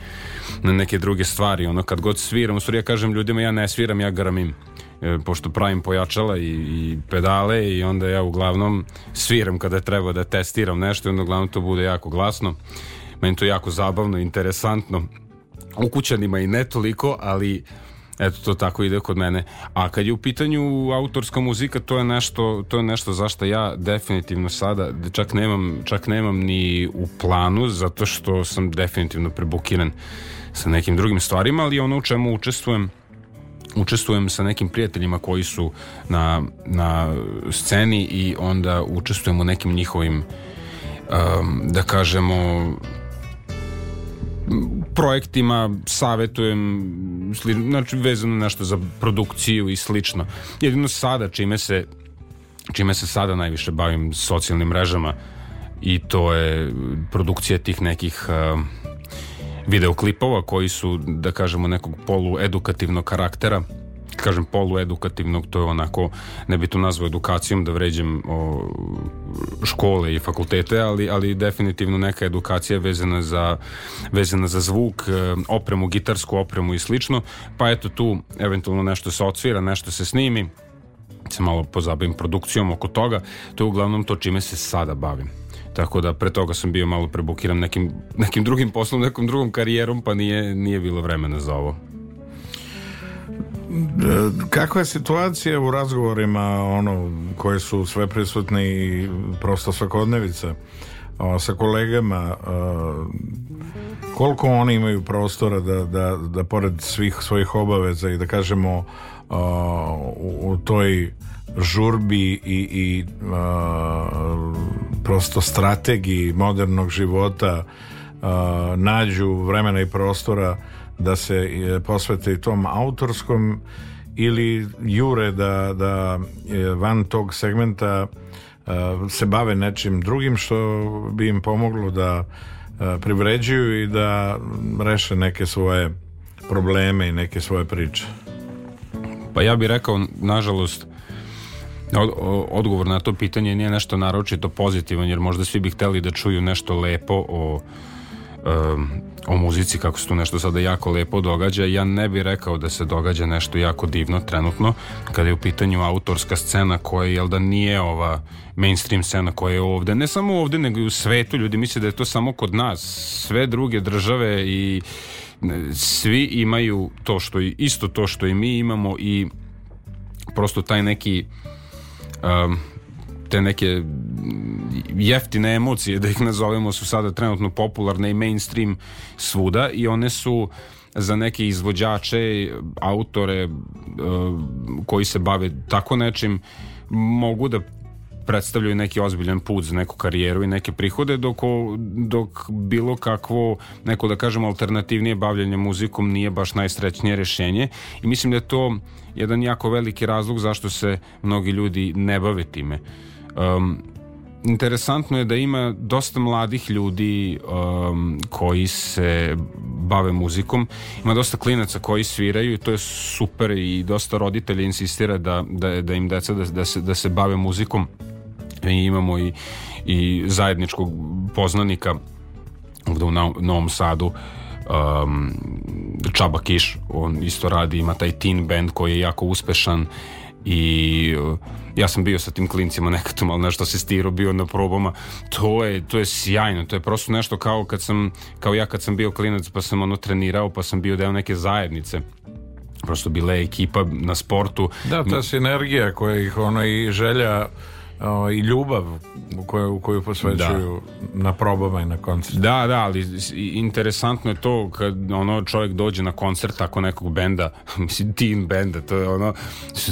na neke druge stvari. Ono kad god sviram, u stvari ja kažem ljudima ja ne sviram, ja garamim. E, pošto pravim pojačala i, i pedale i onda ja uglavnom sviram kada treba da testiram nešto i onda uglavnom to bude jako glasno. Meni to jako zabavno, interesantno. Ukućanima i ne toliko, ali Eto, to tako ide kod mene. A kad je u pitanju autorska muzika, to je nešto, to je nešto zašto ja definitivno sada čak nemam, čak nemam ni u planu, zato što sam definitivno prebukiran sa nekim drugim stvarima, ali ono u čemu učestvujem učestvujem sa nekim prijateljima koji su na, na sceni i onda učestvujem u nekim njihovim um, da kažemo projektima savetujem znači vezano nešto za produkciju i slično. Jedino sada čime se čime se sada najviše bavim socijalnim mrežama i to je produkcija tih nekih uh, videoklipova koji su da kažemo nekog poluedukativnog karaktera. Kažem poluedukativnog, to je onako, ne bi to nazvao edukacijom da vređem o, škole i fakultete, ali, ali definitivno neka edukacija vezana za, vezana za zvuk, e, opremu, gitarsku opremu i slično, pa eto tu eventualno nešto se odsvira, nešto se snimi, se malo pozabavim produkcijom oko toga, to je uglavnom to čime se sada bavim. Tako da pre toga sam bio malo prebukiran nekim, nekim drugim poslom, nekom drugom karijerom, pa nije, nije bilo vremena za ovo. Kakva je situacija u razgovorima ono koje su sve prisutne i prosto svakodnevica o, sa kolegama o, koliko oni imaju prostora da, da, da pored svih svojih obaveza i da kažemo o, u, u toj žurbi i, i a, prosto strategiji modernog života a, nađu vremena i prostora da se e, posvete i tom autorskom ili jure da, da van tog segmenta e, se bave nečim drugim što bi im pomoglo da e, privređuju i da reše neke svoje probleme i neke svoje priče. Pa ja bih rekao, nažalost, odgovor na to pitanje nije nešto naročito pozitivan, jer možda svi bi hteli da čuju nešto lepo o o muzici kako se tu nešto sada jako lepo događa. Ja ne bih rekao da se događa nešto jako divno trenutno kada je u pitanju autorska scena koja jel da nije ova mainstream scena koja je ovde. Ne samo ovde nego i u svetu. Ljudi misle da je to samo kod nas. Sve druge države i svi imaju to što isto to što i mi imamo i prosto taj neki um, te neke jeftine emocije, da ih nazovemo, su sada trenutno popularne i mainstream svuda i one su za neke izvođače, autore koji se bave tako nečim mogu da predstavljaju neki ozbiljan put za neku karijeru i neke prihode dok, dok bilo kakvo neko da kažemo alternativnije bavljanje muzikom nije baš najsrećnije rešenje. I mislim da je to jedan jako veliki razlog zašto se mnogi ljudi ne bave time. Um, interesantno je da ima dosta mladih ljudi um, koji se bave muzikom. Ima dosta klinaca koji sviraju i to je super i dosta roditelja insistira da, da, da im deca da, da, se, da se bave muzikom. I imamo i, i zajedničkog poznanika ovde u Novom Sadu um, Čaba Kiš on isto radi, ima taj teen band koji je jako uspešan i uh, ja sam bio sa tim klincima nekad [LAUGHS] malo nešto se stiro bio na probama to je, to je sjajno to je prosto nešto kao kad sam kao ja kad sam bio klinac pa sam ono trenirao pa sam bio deo neke zajednice prosto bila je ekipa na sportu. Da, ta sinergija koja ih ono i želja o, i ljubav u koju, u koju posvećuju na probama i na koncertu. Da, da, ali interesantno je to kad ono čovjek dođe na koncert tako nekog benda, [LAUGHS] mislim teen benda, to je ono,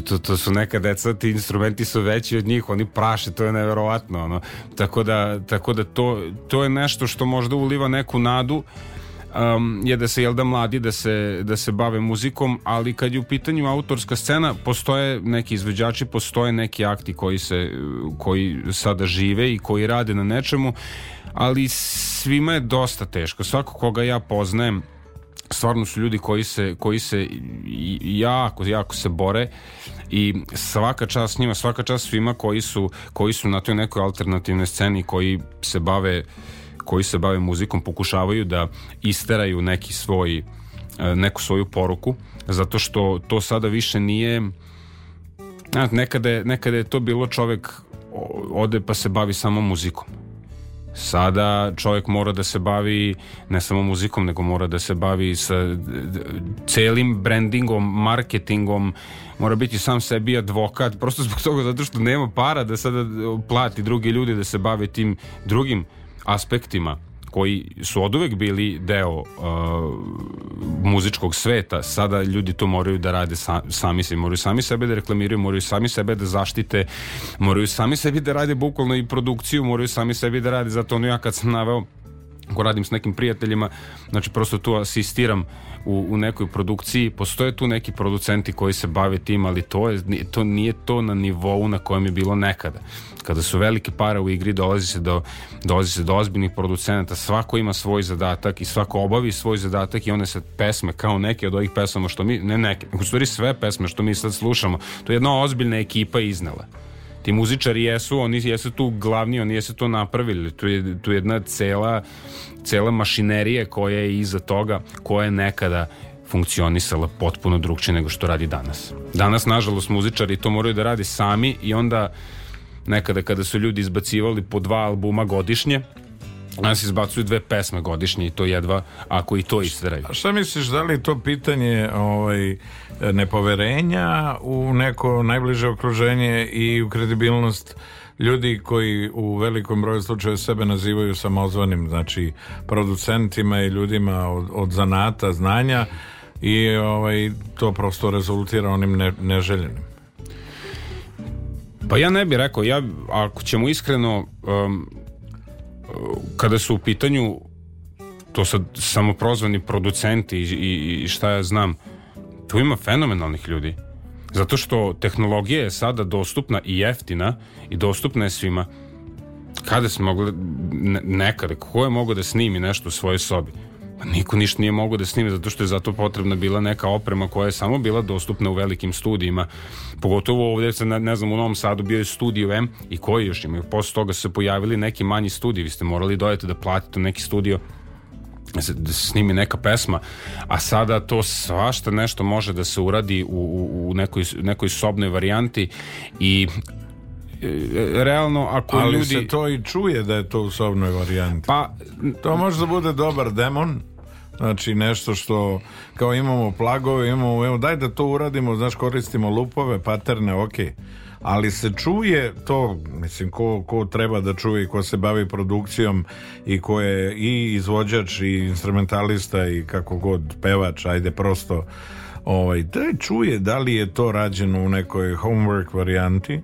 to, to su neka deca, ti instrumenti su veći od njih, oni praše, to je neverovatno, ono. Tako da, tako da to, to je nešto što možda uliva neku nadu, um, je da se jel da mladi da se, da se bave muzikom, ali kad je u pitanju autorska scena, postoje neki izvođači, postoje neki akti koji se koji sada žive i koji rade na nečemu, ali svima je dosta teško. Svako koga ja poznajem stvarno su ljudi koji se, koji se jako, jako se bore i svaka čast njima, svaka čast svima koji su, koji su na toj nekoj alternativnoj sceni koji se bave koji se bave muzikom pokušavaju da isteraju neki svoj e, neku svoju poruku zato što to sada više nije nekada, je, nekada je to bilo čovek ode pa se bavi samo muzikom. Sada čovjek mora da se bavi ne samo muzikom, nego mora da se bavi sa celim brandingom, marketingom, mora biti sam sebi advokat, prosto zbog toga zato što nema para da sada plati drugi ljudi da se bave tim drugim aspektima koji su oduvek bili deo uh, muzičkog sveta, sada ljudi to moraju da rade sa, sami se, moraju sami sebe da reklamiraju, moraju sami sebe da zaštite, moraju sami sebi da rade bukvalno i produkciju, moraju sami sebi da rade, zato ono ja kad sam naveo ako radim s nekim prijateljima, znači prosto tu asistiram u, u nekoj produkciji, postoje tu neki producenti koji se bave tim, ali to, je, to nije to na nivou na kojem je bilo nekada. Kada su velike pare u igri, dolazi se do, dolazi se do ozbiljnih producenata, svako ima svoj zadatak i svako obavi svoj zadatak i one se pesme, kao neke od ovih pesama što mi, ne neke, u stvari sve pesme što mi sad slušamo, to je jedna ozbiljna ekipa iznela ti muzičari jesu, oni jesu tu glavni, oni jesu to napravili. Tu je, tu je jedna cela, cela mašinerija koja je iza toga, koja je nekada funkcionisala potpuno drugčije nego što radi danas. Danas, nažalost, muzičari to moraju da radi sami i onda nekada kada su ljudi izbacivali po dva albuma godišnje, danas izbacuju dve pesme godišnje i to jedva ako i to isteraju. A šta misliš, da li to pitanje ovaj, nepoverenja u neko najbliže okruženje i u kredibilnost ljudi koji u velikom broju slučajeva sebe nazivaju samozvanim, znači producentima i ljudima od, od zanata, znanja i ovaj, to prosto rezultira onim ne, neželjenim. Pa ja ne bih rekao, ja, ako ćemo iskreno, um, kada su u pitanju to sad samoprozvani producenti i, i, i šta ja znam, tu ima fenomenalnih ljudi. Zato što tehnologija je sada dostupna i jeftina i dostupna je svima. Kada smo mogli, ne, nekada, ko je mogao da snimi nešto u svojoj sobi? Pa niko ništa nije mogao da snimi zato što je zato potrebna bila neka oprema koja je samo bila dostupna u velikim studijima. Pogotovo ovdje se, ne, ne znam, u Novom Sadu bio je studio M i koji još imaju. Posle toga su se pojavili neki manji studiji. Vi ste morali dojeti da platite neki studio da se, snimi neka pesma, a sada to svašta nešto može da se uradi u, u, u nekoj, nekoj sobnoj varijanti i e, realno ako Ali ljudi... se to i čuje da je to u sobnoj varijanti. Pa, To može da bude dobar demon, znači nešto što kao imamo plagove, imamo, evo daj da to uradimo, znaš koristimo lupove, paterne, ok. Ali se čuje to, mislim, ko, ko treba da čuje i ko se bavi produkcijom i ko je i izvođač i instrumentalista i kako god pevač, ajde prosto ovaj, da čuje da li je to rađeno u nekoj homework varijanti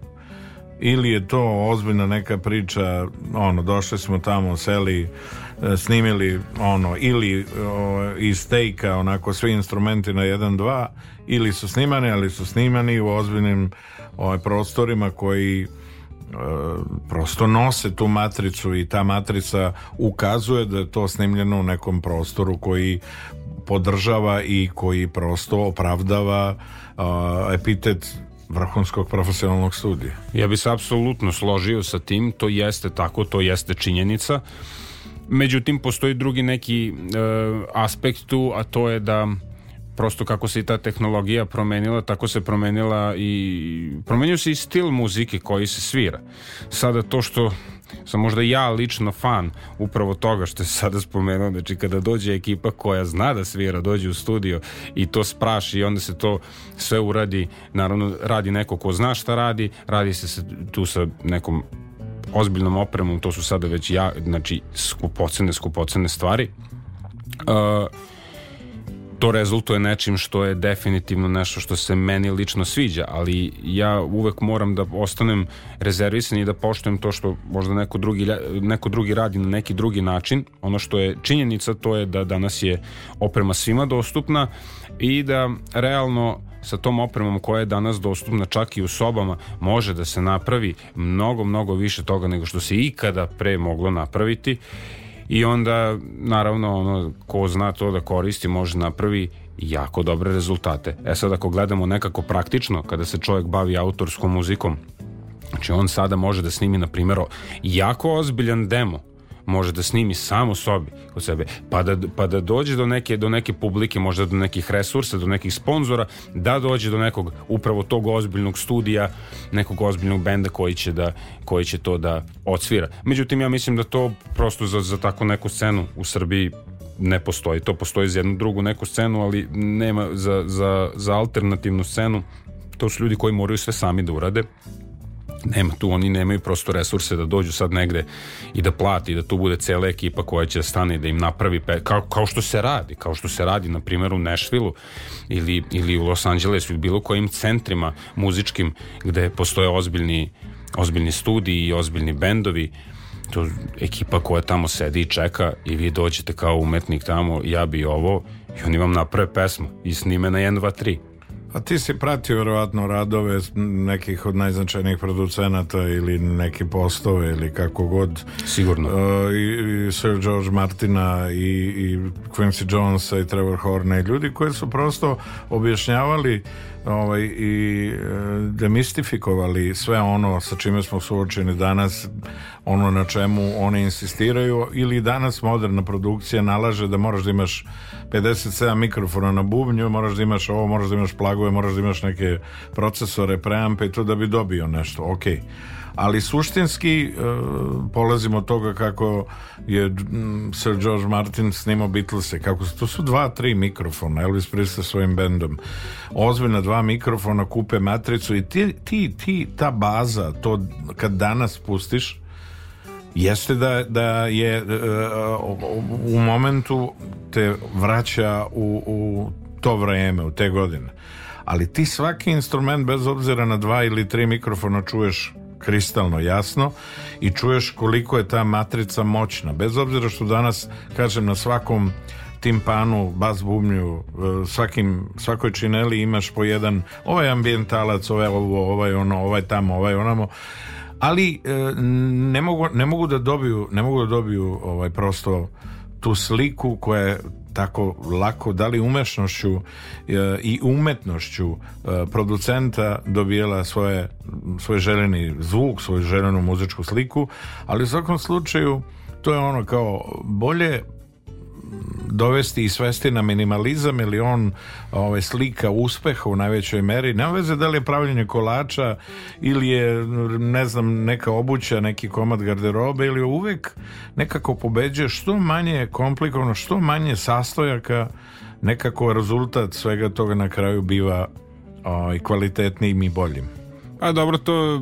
ili je to ozbiljna neka priča ono došli smo tamo seli e, snimili ono ili o, iz stejka onako svi instrumenti na 1 2 ili su snimani ali su snimani u ozbiljnim ovaj, prostorima koji e, prosto nose tu matricu i ta matrica ukazuje da je to snimljeno u nekom prostoru koji podržava i koji prosto opravdava epitet vrhunskog profesionalnog studija. Ja bi se apsolutno složio sa tim, to jeste tako, to jeste činjenica. Međutim, postoji drugi neki e, aspekt tu, a to je da prosto kako se i ta tehnologija promenila, tako se promenila i promenio se i stil muzike koji se svira. Sada to što sam možda ja lično fan upravo toga što je sada spomenuo, znači kada dođe ekipa koja zna da svira, dođe u studio i to spraši i onda se to sve uradi, naravno radi neko ko zna šta radi, radi se, tu sa nekom ozbiljnom opremom, to su sada već ja, znači skupocene, skupocene stvari. Uh, to rezultuje nečim što je definitivno nešto što se meni lično sviđa, ali ja uvek moram da ostanem rezervisan i da poštujem to što možda neko drugi, neko drugi radi na neki drugi način. Ono što je činjenica to je da danas je oprema svima dostupna i da realno sa tom opremom koja je danas dostupna čak i u sobama može da se napravi mnogo, mnogo više toga nego što se ikada pre moglo napraviti i onda naravno ono ko zna to da koristi može napravi jako dobre rezultate. E sad ako gledamo nekako praktično kada se čovjek bavi autorskom muzikom Znači on sada može da snimi na primjer jako ozbiljan demo može da snimi samo sobi kod sebe, pa da, pa da dođe do neke, do neke publike, možda do nekih resursa, do nekih sponzora, da dođe do nekog upravo tog ozbiljnog studija, nekog ozbiljnog benda koji će, da, koji će to da odsvira. Međutim, ja mislim da to prosto za, za tako neku scenu u Srbiji ne postoji. To postoji za jednu drugu neku scenu, ali nema za, za, za alternativnu scenu. To su ljudi koji moraju sve sami da urade nema tu, oni nemaju prosto resurse da dođu sad negde i da plati, da tu bude cela ekipa koja će da stane da im napravi, pe, kao, kao što se radi, kao što se radi na primjer u Nešvilu ili, ili u Los Angelesu bilo kojim centrima muzičkim gde postoje ozbiljni, ozbiljni studiji i ozbiljni bendovi to ekipa koja tamo sedi i čeka i vi dođete kao umetnik tamo, ja bi ovo i oni vam naprave pesmu i snime na 1, 2, 3 A ti si pratio verovatno radove nekih od najznačajnijih producenata ili neki postove ili kako god. Sigurno. Uh, i, i Sir George Martina i, i Quincy Jonesa i Trevor Horna i ljudi koji su prosto objašnjavali ovaj, i e, demistifikovali sve ono sa čime smo suočeni danas, ono na čemu oni insistiraju ili danas moderna produkcija nalaže da moraš da imaš 57 mikrofona na bubnju, moraš da imaš ovo, moraš da imaš plagove, moraš da imaš neke procesore, preampe i to da bi dobio nešto, okej. Okay ali suštinski e, polazimo od toga kako je Sir George Martin snimao Beatlese, kako to su dva, tri mikrofona, Elvis Presley svojim bendom, ozbiljna dva mikrofona, kupe matricu i ti, ti, ti ta baza, to kad danas pustiš, jeste da, da je uh, u momentu te vraća u, u to vreme, u te godine. Ali ti svaki instrument, bez obzira na dva ili tri mikrofona, čuješ kristalno jasno i čuješ koliko je ta matrica moćna. Bez obzira što danas, kažem, na svakom timpanu, bas bubnju, e, svakim, svakoj čineli imaš po jedan ovaj ambijentalac, ovaj ovo, ovaj ono, ovaj tamo, ovaj onamo ali e, ne mogu, ne mogu da dobiju ne mogu da dobiju ovaj prosto tu sliku koja je tako lako, da li umešnošću e, i umetnošću e, producenta dobijela svoje, svoj željeni zvuk, svoju željenu muzičku sliku, ali u svakom slučaju to je ono kao bolje dovesti i svesti na minimalizam ili on ovaj, slika uspeha u najvećoj meri. Nema veze da li je pravljenje kolača ili je ne znam neka obuća neki komad garderobe ili uvek nekako pobeđuje što manje komplikovano što manje sastojaka nekako rezultat svega toga na kraju biva ovaj, kvalitetnijim i boljim. A dobro to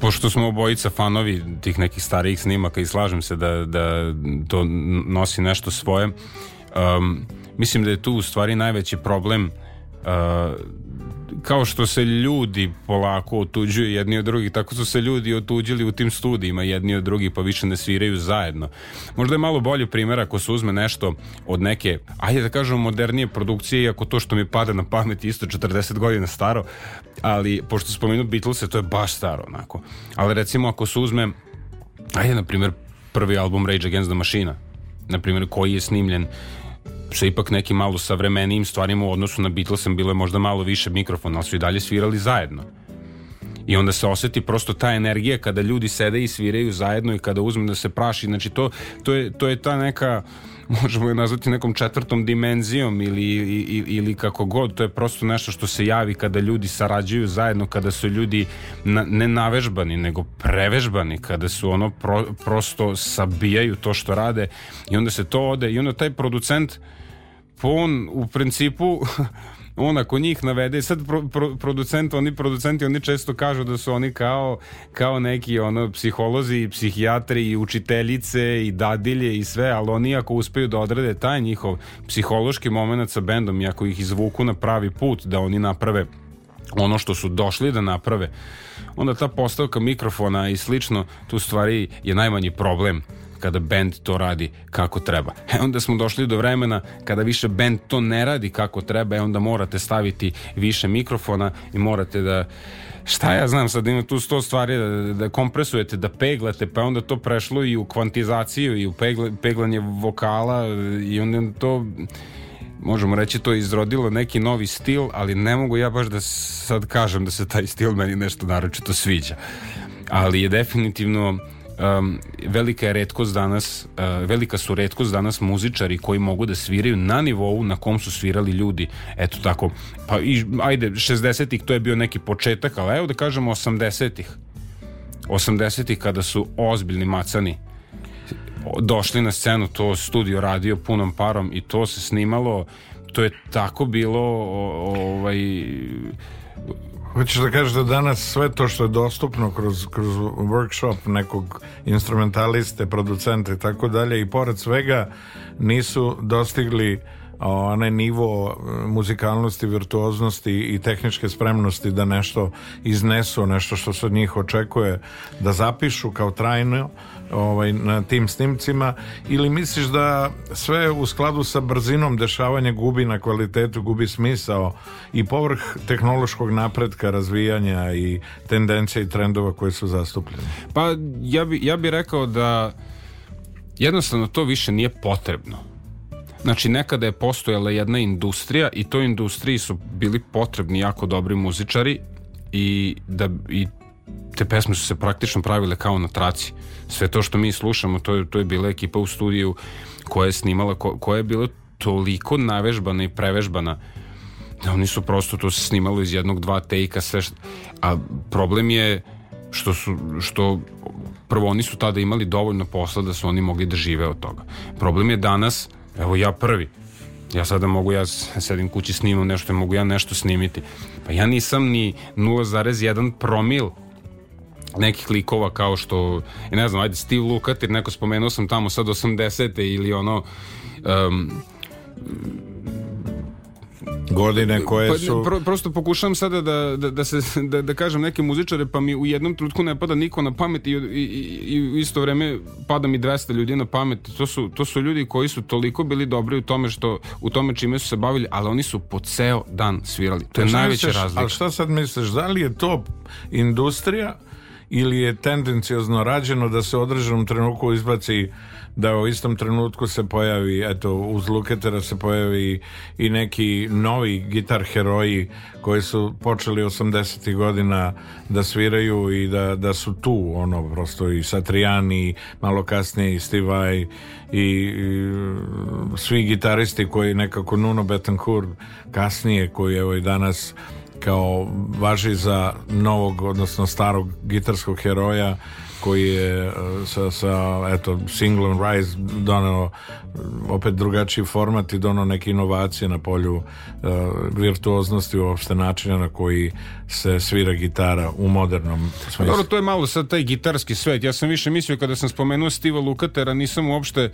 pošto smo obojica fanovi tih nekih starijih snimaka i slažem se da, da to nosi nešto svoje um, mislim da je tu u stvari najveći problem uh, kao što se ljudi polako otuđuju jedni od drugih, tako su se ljudi otuđili u tim studijima jedni od drugih pa više ne sviraju zajedno. Možda je malo bolje primjer ako se uzme nešto od neke, ajde da kažemo modernije produkcije, iako to što mi pada na pamet isto 40 godina staro, ali pošto spomenu Beatlese, to je baš staro onako. Ali recimo ako se uzme, ajde na primjer prvi album Rage Against the Machine, na primjer koji je snimljen sa ipak nekim malo savremenijim stvarima u odnosu na Beatlesem bilo je možda malo više mikrofona, ali su i dalje svirali zajedno. I onda se oseti prosto ta energija kada ljudi sede i sviraju zajedno i kada uzme da se praši. Znači to, to, je, to je ta neka [LAUGHS] možemo je nazvati nekom četvrtom dimenzijom ili, ili, ili kako god, to je prosto nešto što se javi kada ljudi sarađuju zajedno, kada su ljudi na, ne navežbani, nego prevežbani, kada su ono pro, prosto sabijaju to što rade i onda se to ode i onda taj producent on u principu [LAUGHS] on ako njih navede sad pro, pro, producent, oni producenti oni često kažu da su oni kao kao neki ono psiholozi i psihijatri i učiteljice i dadilje i sve, ali oni ako uspeju da odrade taj njihov psihološki moment sa bendom i ako ih izvuku na pravi put da oni naprave ono što su došli da naprave onda ta postavka mikrofona i slično tu stvari je najmanji problem kada band to radi kako treba. E onda smo došli do vremena kada više band to ne radi kako treba, e onda morate staviti više mikrofona i morate da šta ja znam sad ima tu sto stvari da, da kompresujete, da peglate pa onda to prešlo i u kvantizaciju i u pegle, peglanje vokala i onda to možemo reći to izrodilo neki novi stil, ali ne mogu ja baš da sad kažem da se taj stil meni nešto naročito sviđa. Ali je definitivno um, velika je redkost danas, uh, velika su redkost danas muzičari koji mogu da sviraju na nivou na kom su svirali ljudi. Eto tako, pa i, ajde, 60-ih to je bio neki početak, ali evo da kažemo 80-ih. 80-ih kada su ozbiljni macani došli na scenu, to studio radio punom parom i to se snimalo, to je tako bilo ovaj Hoćeš da kažeš da danas sve to što je dostupno kroz, kroz workshop nekog instrumentaliste, producenta i tako dalje i pored svega nisu dostigli onaj nivo muzikalnosti, virtuoznosti i tehničke spremnosti da nešto iznesu, nešto što se od njih očekuje da zapišu kao trajno ovaj, na tim snimcima ili misliš da sve u skladu sa brzinom dešavanja gubi na kvalitetu, gubi smisao i povrh tehnološkog napretka, razvijanja i tendencija i trendova koji su zastupljeni? Pa ja bi, ja bi rekao da jednostavno to više nije potrebno. Znači nekada je postojala jedna industrija i toj industriji su bili potrebni jako dobri muzičari i da i te pesme su se praktično pravile kao na traci. Sve to što mi slušamo, to je, to je bila ekipa u studiju koja je snimala, ko, koja je bila toliko navežbana i prevežbana da oni su prosto to se snimalo iz jednog, dva tejka, sve što, a problem je što su, što prvo oni su tada imali dovoljno posla da su oni mogli da žive od toga. Problem je danas, evo ja prvi, ja sada mogu, ja sedim kući snimam nešto, mogu ja nešto snimiti. Pa ja nisam ni 0,1 promil nekih likova kao što, ne znam, ajde Steve Lukather, neko spomenuo sam tamo sad 80. ili ono um, godine koje pa, su pro, prosto pokušavam sada da, da, da, se, da, da kažem neke muzičare pa mi u jednom trenutku ne pada niko na pamet i, i, i u isto vreme pada mi 200 ljudi na pamet. To su, to su ljudi koji su toliko bili dobri u tome što u tome čime su se bavili ali oni su po ceo dan svirali. To je Šta najveća misliš- razlika. Ali šta sad misliš, da li je to industrija ili je tendencijozno rađeno da se u određenom trenutku izbaci da u istom trenutku se pojavi, eto, uz Luketera se pojavi i neki novi gitar heroji koji su počeli 80. godina da sviraju i da, da su tu, ono, prosto i Satriani, malo kasnije i Steve Vai i, i svi gitaristi koji nekako Nuno Betancourt kasnije koji evo i danas kao važi za novog, odnosno starog gitarskog heroja koji je e, sa, sa eto, singlom Rise doneo e, opet drugačiji format i doneo neke inovacije na polju uh, virtuoznosti uopšte načina na koji se svira gitara u modernom smislu. Dobro, to je malo sad taj gitarski svet. Ja sam više mislio kada sam spomenuo Steve'a Lukatera, nisam uopšte e,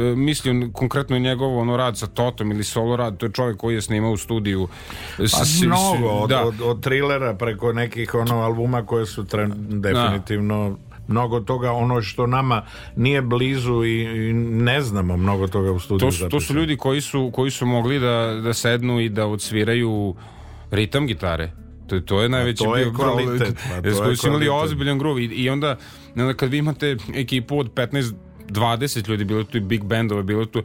mislio konkretno njegov ono rad sa Totom ili solo rad, to je čovjek koji je snimao u studiju. Pa S- s- mnogo, od, da. od, od trilera preko nekih ono albuma koje su tren, definitivno mnogo toga ono što nama nije blizu i, i ne znamo mnogo toga u studiju To su, to su ljudi koji su, koji su mogli da, da sednu i da odsviraju ritam gitare. To, to je najveći to je bio kvalitet, pa to Jer [LAUGHS] koji su imali ozbiljan groove i, i onda, onda kad vi imate ekipu od 15 20 ljudi, bilo tu i big bandova, bilo tu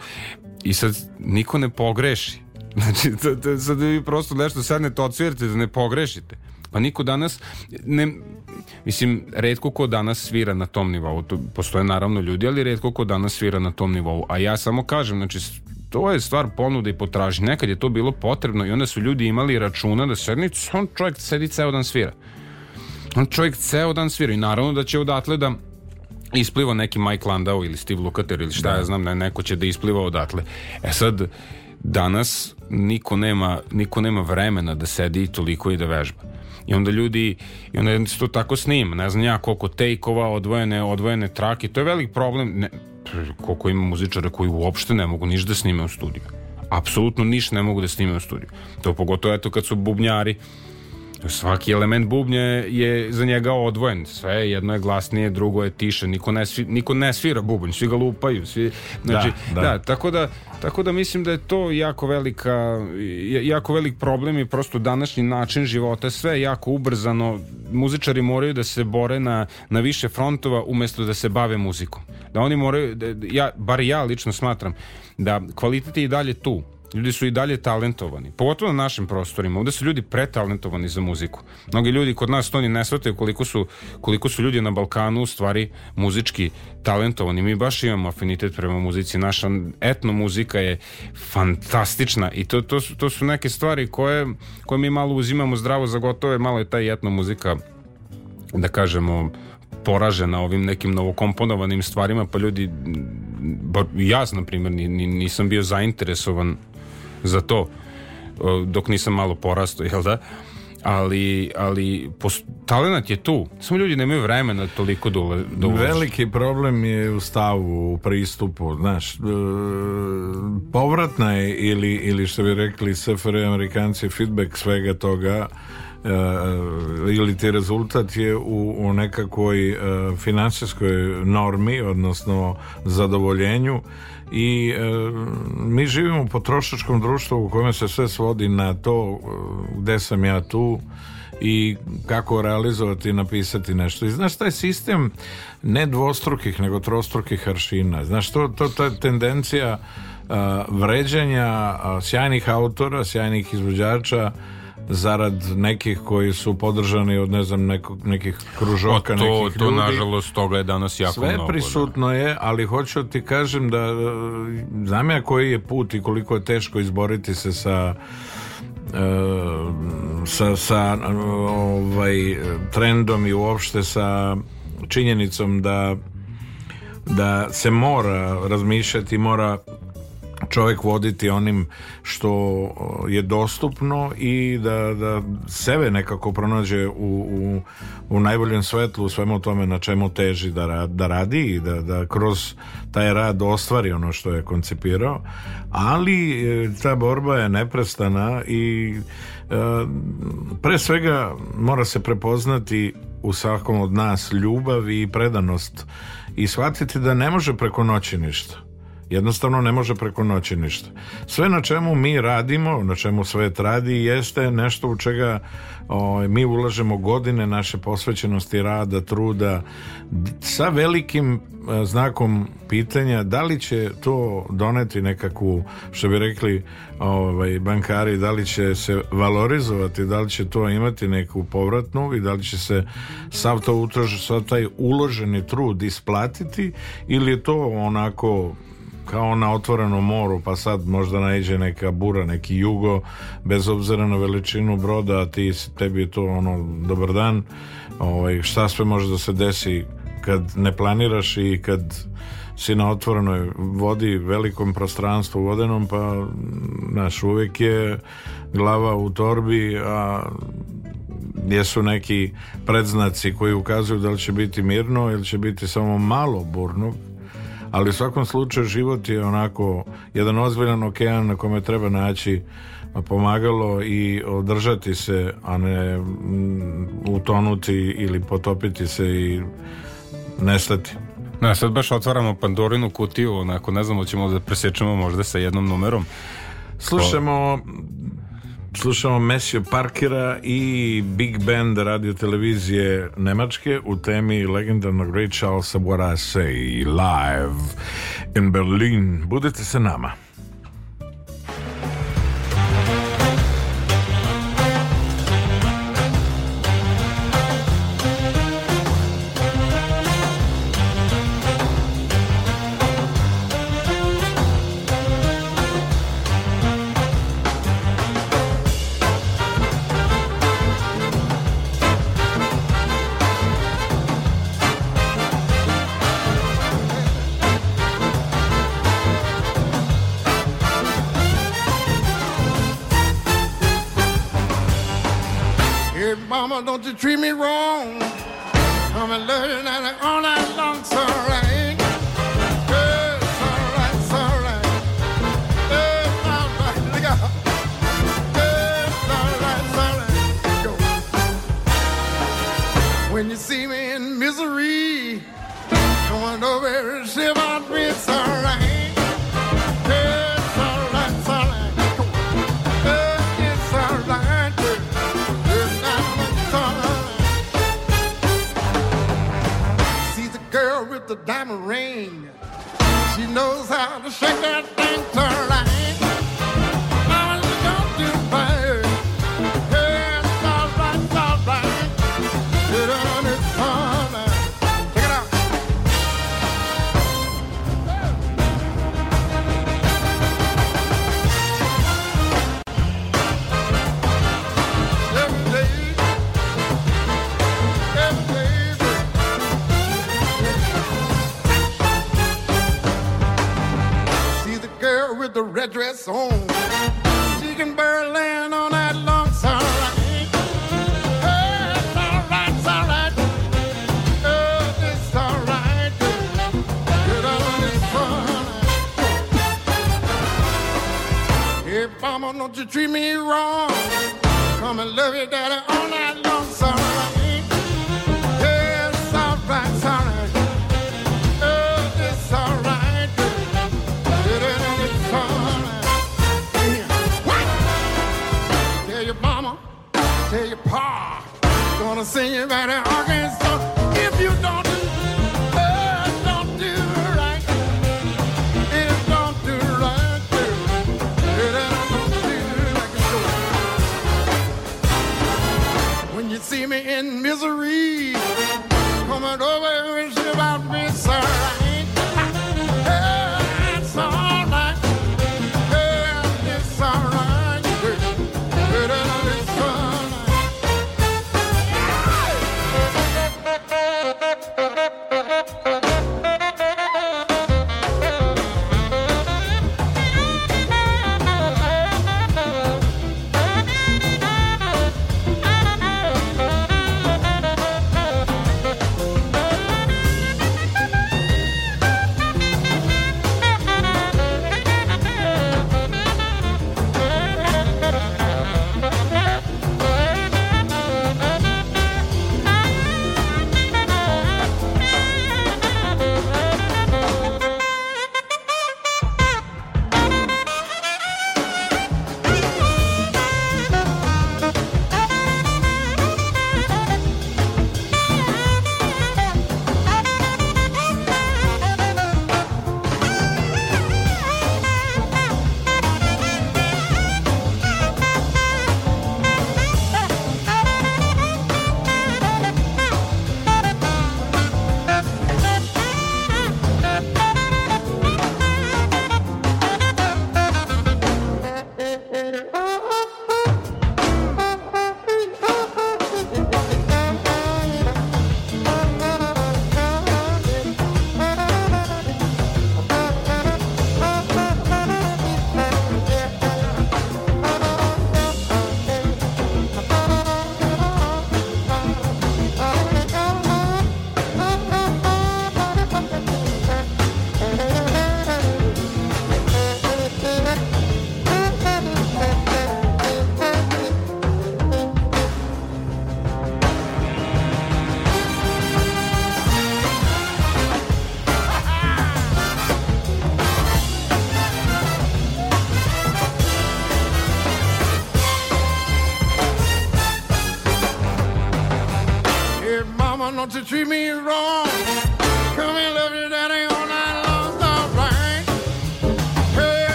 i sad niko ne pogreši. [LAUGHS] Znači, to, to, sad vi prosto nešto sednete, odsvirate da ne pogrešite. Pa niko danas ne, mislim, redko ko danas svira na tom nivou. To, postoje naravno ljudi, ali redko ko danas svira na tom nivou. A ja samo kažem, znači, to je stvar ponude i potražnje. Nekad je to bilo potrebno i onda su ljudi imali računa da sedni, on čovjek sedi ceo dan svira. On čovjek ceo dan svira i naravno da će odatle da ispliva neki Mike Landau ili Steve Lukather ili šta Da. ja znam, ne, neko će da ispliva odatle. E sad, danas niko nema, niko nema vremena da sedi toliko i da vežba. I onda ljudi, i onda se to tako snima, ne znam ja koliko tejkova, odvojene, odvojene trake, to je velik problem, ne, koliko ima muzičara koji uopšte ne mogu ništa da snime u studiju. Apsolutno ništa ne mogu da snime u studiju. To pogotovo eto kad su bubnjari, Svaki element bubnja je za njega odvojen. Sve jedno je glasnije, drugo je tiše. Niko ne, svi, niko ne svira bubanj, svi ga lupaju. Svi, znači, Da, da, da. tako, da, tako da mislim da je to jako velika jako velik problem i prosto današnji način života sve je jako ubrzano. Muzičari moraju da se bore na, na više frontova umesto da se bave muzikom. Da oni moraju, da, ja, bar ja lično smatram da kvalitet je i dalje tu. Ljudi su i dalje talentovani, pogotovo na našim prostorima. Ovde su ljudi pretalentovani za muziku. Mnogi ljudi kod nas to ni ne shvataju koliko su, koliko su ljudi na Balkanu u stvari muzički talentovani. Mi baš imamo afinitet prema muzici. Naša etno muzika je fantastična i to, to, su, to su neke stvari koje, koje mi malo uzimamo zdravo za gotove. Malo je ta etno muzika da kažemo poražena ovim nekim novokomponovanim stvarima pa ljudi ja na primjer ni, ni, nisam bio zainteresovan za to dok nisam malo porastao jel da ali, ali talenat je tu samo ljudi nemaju vremena toliko da, da. Veliki problem je u stavu, u pristupu, znaš, e, povratna je ili, ili što bi rekli SFR Amerikanci feedback svega toga e, ili ti rezultat je u, u nekakvoj e, normi, odnosno zadovoljenju i e, mi živimo u potrošačkom društvu u kojem se sve svodi na to e, gde sam ja tu i kako realizovati i napisati nešto. I znaš, taj sistem ne dvostrukih, nego trostrukih aršina. Znaš, to, to ta tendencija a, vređanja a, sjajnih autora, sjajnih izvođača zarad nekih koji su podržani od ne znam nekog, nekih kružoka, to, nekih to ljudi. nažalost toga je danas jako Sve mnogo. prisutno je, ali hoću ti kažem da e, znam ja koji je put i koliko je teško izboriti se sa e, sa, sa ovaj, trendom i uopšte sa činjenicom da da se mora razmišljati, mora čovjek voditi onim što je dostupno i da, da sebe nekako pronađe u, u, u najboljem svetlu u svemu tome na čemu teži da, ra- da radi i da, da kroz taj rad ostvari ono što je koncipirao. Ali e, ta borba je neprestana i e, pre svega mora se prepoznati u svakom od nas ljubav i predanost i shvatiti da ne može preko noći ništa Jednostavno ne može preko noći ništa. Sve na čemu mi radimo, na čemu svet radi, jeste nešto u čega o, mi ulažemo godine naše posvećenosti, rada, truda, sa velikim e, znakom pitanja da li će to doneti nekakvu, što bi rekli ovaj, bankari, da li će se valorizovati, da li će to imati neku povratnu i da li će se sav to utrož, sav taj uloženi trud isplatiti ili je to onako kao na otvorenom moru, pa sad možda naiđe neka bura, neki jugo, bez obzira na veličinu broda, a ti, tebi je to ono, dobar dan, ovaj, šta sve može da se desi kad ne planiraš i kad si na otvorenoj vodi, velikom prostranstvu vodenom, pa, znaš, uvek je glava u torbi, a jesu neki predznaci koji ukazuju da li će biti mirno ili će biti samo malo burnog ali u svakom slučaju život je onako jedan ozbiljan okean na kome treba naći pomagalo i održati se a ne mm, utonuti ili potopiti se i nestati Ne, sad baš otvaramo Pandorinu kutiju, onako, ne znamo, ćemo da presječemo možda sa jednom numerom. Slušamo slušamo Mesio Parkera i Big Band radio televizije Nemačke u temi legendarnog Ray Charlesa What I Say live in Berlin. Budete se nama. mama, don't you treat me wrong. I'm in love all night long. diamond ring. She knows how to shake that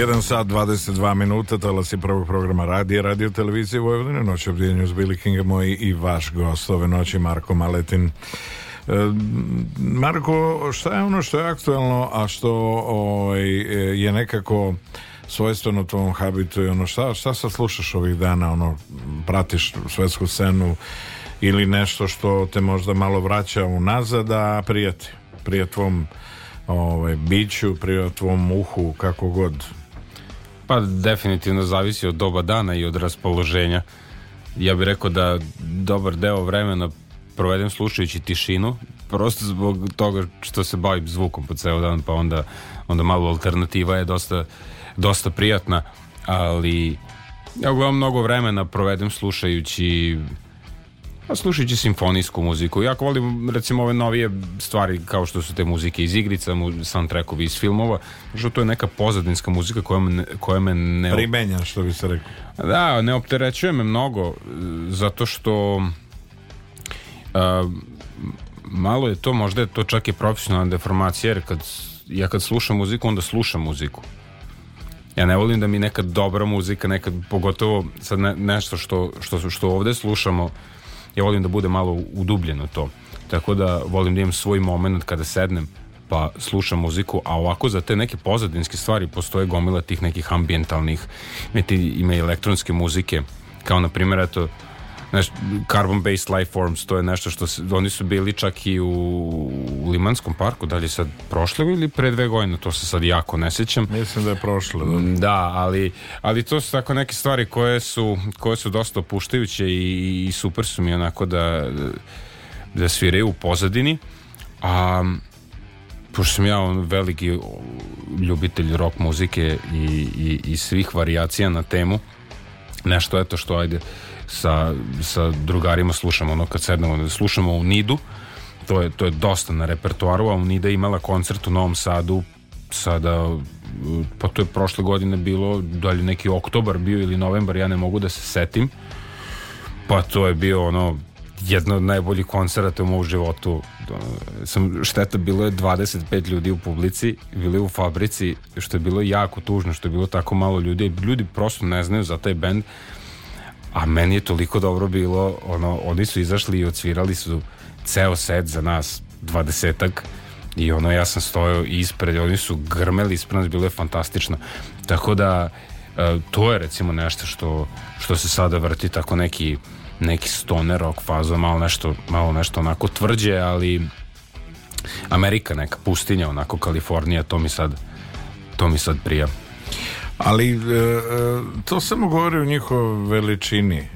1 sat 22 minuta, talas je prvog programa radija, radio televizije Vojvodine, noć obdijenju s Billy Kinga, moj i vaš gost ove noći, Marko Maletin. E, Marko, šta je ono što je aktualno, a što ovaj, je nekako svojstveno tvom habitu i ono šta, šta sad slušaš ovih dana, ono, pratiš svetsku scenu ili nešto što te možda malo vraća unazad, a prijati, prije tvom ovaj, biću, prije tvom uhu, kako god. Pa definitivno zavisi od doba dana i od raspoloženja. Ja bih rekao da dobar deo vremena provedem slušajući tišinu, prosto zbog toga što se bavim zvukom po ceo dan, pa onda, onda malo alternativa je dosta, dosta prijatna, ali ja uglavnom mnogo vremena provedem slušajući Pa slušajući simfonijsku muziku. Jako volim recimo ove novije stvari kao što su te muzike iz igrica, mu, soundtrackovi iz filmova, što to je neka pozadinska muzika koja me, koja me ne... Primenja, što bi se rekao. Da, ne opterećuje me mnogo e, zato što a, malo je to, možda je to čak i profesionalna deformacija jer kad, ja kad slušam muziku onda slušam muziku. Ja ne volim da mi nekad dobra muzika, nekad pogotovo sad ne, nešto što, što, što ovde slušamo, ja volim da bude malo udubljeno to. Tako da volim da imam svoj moment kada sednem pa slušam muziku, a ovako za te neke pozadinske stvari postoje gomila tih nekih ambientalnih, ima, ima elektronske muzike, kao na primjer, eto, znaš, Carbon Based Life Forms, to je nešto što se, oni su bili čak i u, u Limanskom parku, da li je sad prošle ili pre dve godine, to se sad jako ne sjećam. Mislim da je prošlo. Da. Da, ali, ali to su tako neke stvari koje su, koje su dosta opuštajuće i, i super su mi onako da, da sviraju u pozadini. A pošto sam ja on veliki ljubitelj rock muzike i, i, i svih varijacija na temu, nešto eto što ajde sa, sa drugarima slušamo ono kad sednemo slušamo u Nidu to je, to je dosta na repertoaru a Unida je imala koncert u Novom Sadu sada pa to je prošle godine bilo da li neki oktobar bio ili novembar ja ne mogu da se setim pa to je bio ono jedno od najboljih koncerata u mom životu. Sam, šteta, bilo je 25 ljudi u publici, bili u fabrici, što je bilo jako tužno, što je bilo tako malo ljudi. Ljudi prosto ne znaju za taj bend, a meni je toliko dobro bilo, ono, oni su izašli i odsvirali su ceo set za nas, dvadesetak, i ono ja sam stojao ispred, oni su grmeli ispred nas, bilo je fantastično. Tako da, e, to je recimo nešto što, što se sada vrti tako neki neki stoner rock faza, malo nešto, malo nešto onako tvrđe, ali Amerika neka pustinja, onako Kalifornija, to mi sad to mi sad prija. Ali e, e to samo govori o njihovoj veličini. E,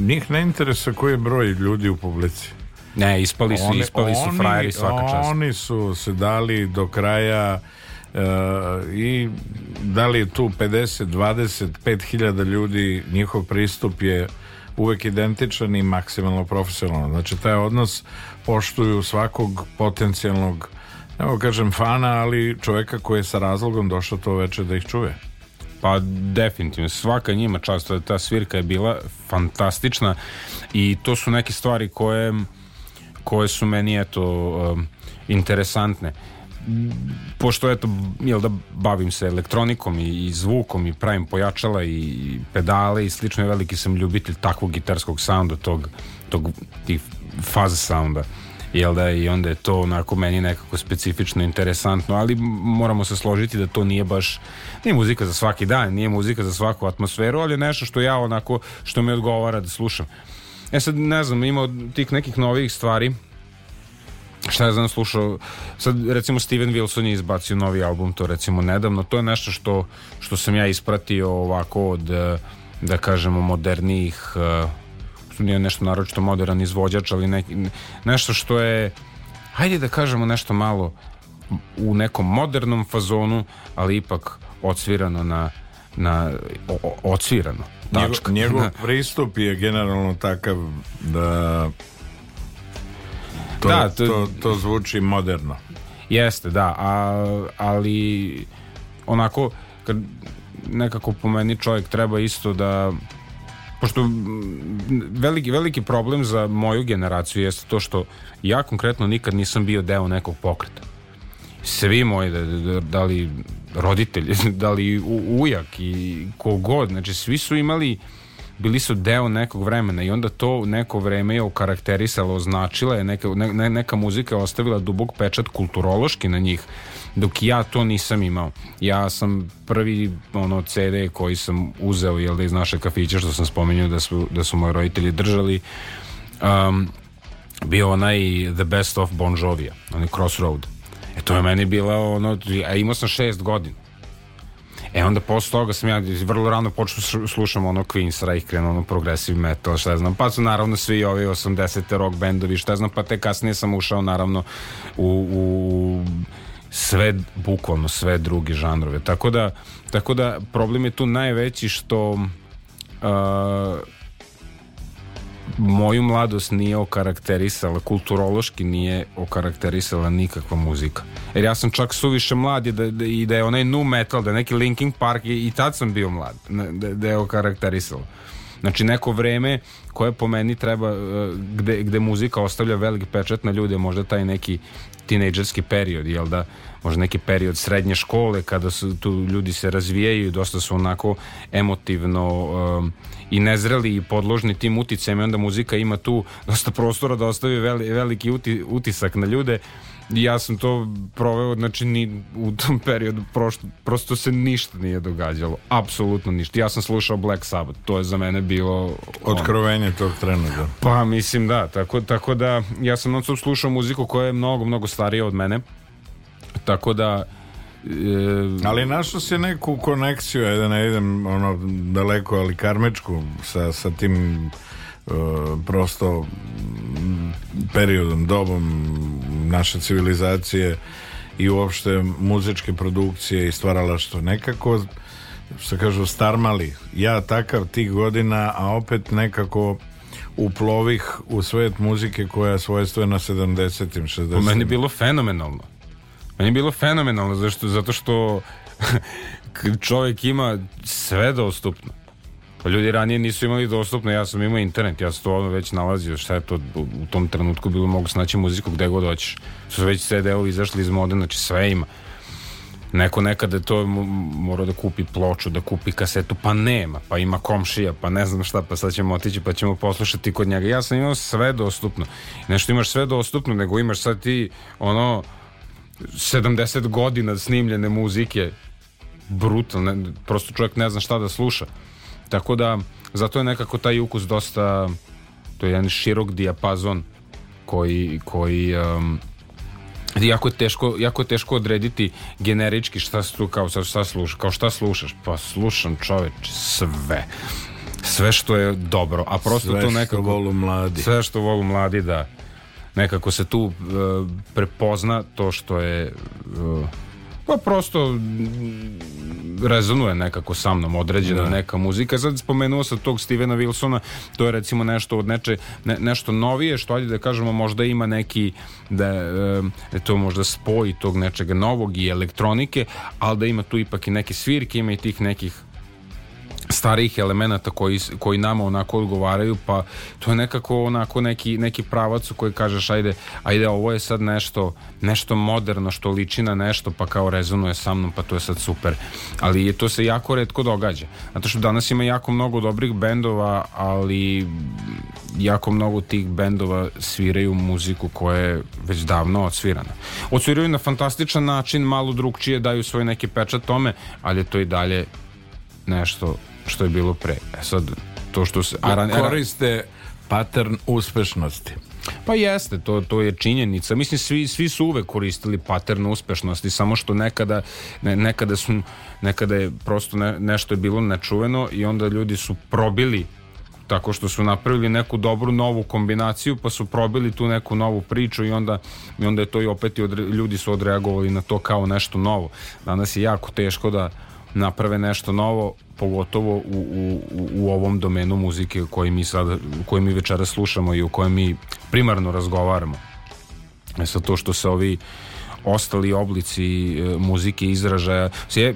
njih ne interesa koji je broj ljudi u publici. Ne, ispali su, oni, ispali su frajeri svaka čast. Oni su se dali do kraja e, i da li je tu 50, 20, 5000 ljudi, njihov pristup je uvek identičan i maksimalno profesionalan. Znači, taj odnos poštuju svakog potencijalnog evo kažem fana, ali čoveka koji je sa razlogom došao to veče da ih čuje. Pa definitivno, svaka njima čast, ta svirka je bila fantastična i to su neke stvari koje koje su meni eto um, interesantne pošto eto jel da bavim se elektronikom i, i zvukom i pravim pojačala i pedale i slično veliki sam ljubitelj takvog gitarskog sounda tog, tog tih faza sounda jel da i onda je to onako meni nekako specifično interesantno ali moramo se složiti da to nije baš nije muzika za svaki dan nije muzika za svaku atmosferu ali je nešto što ja onako što mi odgovara da slušam. E sad ne znam, ima tih nekih novih stvari šta ja znam slušao sad recimo Steven Wilson je izbacio novi album to recimo nedavno to je nešto što, što sam ja ispratio ovako od da kažemo modernijih što nije nešto naročito modern izvođač ali neki, nešto što je hajde da kažemo nešto malo u nekom modernom fazonu ali ipak odsvirano na na o, odsvirano Tačka. Njegov, njegov [LAUGHS] pristup je generalno takav da to, da, to, to, to zvuči moderno. Jeste, da, a, ali onako kad nekako po meni čovjek treba isto da pošto veliki, veliki problem za moju generaciju jeste to što ja konkretno nikad nisam bio deo nekog pokreta svi moji da, da, da li roditelji [LAUGHS] da li ujak i kogod znači svi su imali bili su deo nekog vremena i onda to neko vreme je okarakterisalo označila je neka, ne, neka muzika ostavila dubok pečat kulturološki na njih dok ja to nisam imao ja sam prvi ono CD koji sam uzeo jel da iz naše kafića što sam spomenuo da su, da su moji roditelji držali um, bio onaj The Best of Bon Jovija onaj Crossroad E to je meni bila ono, a imao sam šest godina. E onda posle toga sam ja vrlo rano počeo slušam ono Queen's Reichgren, ono progressive metal, šta znam, pa su naravno svi ovi 80. rock bendovi, šta znam, pa te kasnije sam ušao naravno u, u sve, bukvalno sve druge žanrove. Tako da, tako da problem je tu najveći što uh, moju mladost nije okarakterisala, kulturološki nije okarakterisala nikakva muzika. Jer ja sam čak suviše mlad i da, da, i da je onaj nu metal, da je neki Linkin Park i, i tad sam bio mlad, da, da je okarakterisalo. Znači neko vreme koje po meni treba, e, gde, gde muzika ostavlja veliki pečat na ljude, možda taj neki tinejdžerski period, jel da, možda neki period srednje škole kada su tu ljudi se razvijaju, dosta su onako emotivno um, i nezreli i podložni tim uticajima i onda muzika ima tu dosta prostora da ostavi veli, veliki uti, utisak na ljude. I ja sam to proveo znači ni u tom periodu prošlo, prosto se ništa nije događalo. Apsolutno ništa. Ja sam slušao Black Sabbath to je za mene bilo otkrovenje tog trena da. pa mislim da tako, tako da ja sam non slušao muziku koja je mnogo mnogo starija od mene tako da E, ali našao se neku konekciju, ajde da ne idem ono daleko, ali karmečku sa, sa tim uh, prosto periodom, dobom naše civilizacije i uopšte muzičke produkcije i stvaralaštvo nekako što kažu starmali. Ja takav tih godina a opet nekako uplovih u svet muzike koja je svojstvena 70-im 60 U meni bilo fenomenalno Meni je bilo fenomenalno zašto, zato što [LAUGHS] čovjek ima sve dostupno. Pa ljudi ranije nisu imali dostupno, ja sam imao internet, ja sam to ono već nalazio, šta je to u, tom trenutku bilo, mogu snaći muziku gde god hoćeš. Su već CD-ovi izašli iz mode, znači sve ima. Neko nekada to mora da kupi ploču, da kupi kasetu, pa nema, pa ima komšija, pa ne znam šta, pa sad ćemo otići pa ćemo poslušati kod njega. Ja sam imao sve dostupno. Nešto imaš sve dostupno, nego imaš sad ti ono 70 godina snimljene muzike brutalno, prosto čovjek ne zna šta da sluša. Tako da, zato je nekako taj ukus dosta, to je jedan širok dijapazon koji, koji um, jako je teško jako je teško odrediti generički šta tu kao šta slušaš kao šta slušaš. Pa slušam čoveč sve. Sve što je dobro a prosto sve to nekako što volu mladi. Sve što volu mladi da nekako se tu uh, prepozna to što je uh, pa prosto rezonuje nekako sa mnom određena da. neka muzika. Sad spomenuo sam tog Stevena Wilsona, to je recimo nešto od neče, ne, nešto novije, što ajde da kažemo možda ima neki da e, to možda spoji tog nečega novog i elektronike, ali da ima tu ipak i neke svirke, ima i tih nekih starijih elemenata koji, koji nama onako odgovaraju pa to je nekako onako neki, neki pravac u koji kažeš ajde, ajde ovo je sad nešto nešto moderno što liči na nešto pa kao rezonuje sa mnom pa to je sad super. Ali to se jako redko događa. Zato što danas ima jako mnogo dobrih bendova ali jako mnogo tih bendova sviraju muziku koja je već davno odsvirana. Odsviraju na fantastičan način malo drugčije daju svoj neki pečat tome ali je to i dalje nešto što je bilo pre. E sad, to što se... Aran, koriste pattern uspešnosti. Pa jeste, to, to je činjenica. Mislim, svi, svi su uvek koristili pattern uspešnosti, samo što nekada, ne, nekada, su, nekada je prosto ne, nešto je bilo nečuveno i onda ljudi su probili tako što su napravili neku dobru novu kombinaciju pa su probili tu neku novu priču i onda, i onda je to i opet odre, ljudi su odreagovali na to kao nešto novo. Danas je jako teško da naprave nešto novo pogotovo u, u, u ovom domenu muzike koji mi sad, koji mi večera slušamo i u kojem mi primarno razgovaramo. E sad to što se ovi ostali oblici e, muzike izražaja sve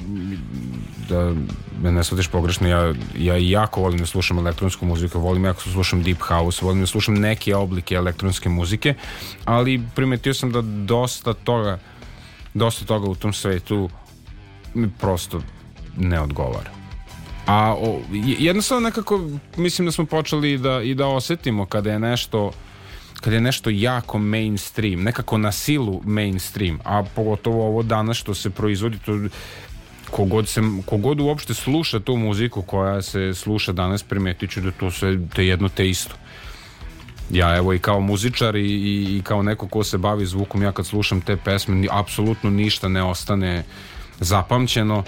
da me ne shvatiš pogrešno ja, ja jako volim da slušam elektronsku muziku volim jako da slušam deep house volim da slušam neke oblike elektronske muzike ali primetio sam da dosta toga dosta toga u tom svetu prosto ne odgovara A o, jednostavno nekako mislim da smo počeli da, i da osetimo kada je nešto kada je nešto jako mainstream, nekako na silu mainstream, a pogotovo ovo danas što se proizvodi, to kogod, se, kogod uopšte sluša tu muziku koja se sluša danas, primetit ću da to sve te jedno te isto. Ja evo i kao muzičar i, i, i kao neko ko se bavi zvukom, ja kad slušam te pesme, apsolutno ništa ne ostane zapamćeno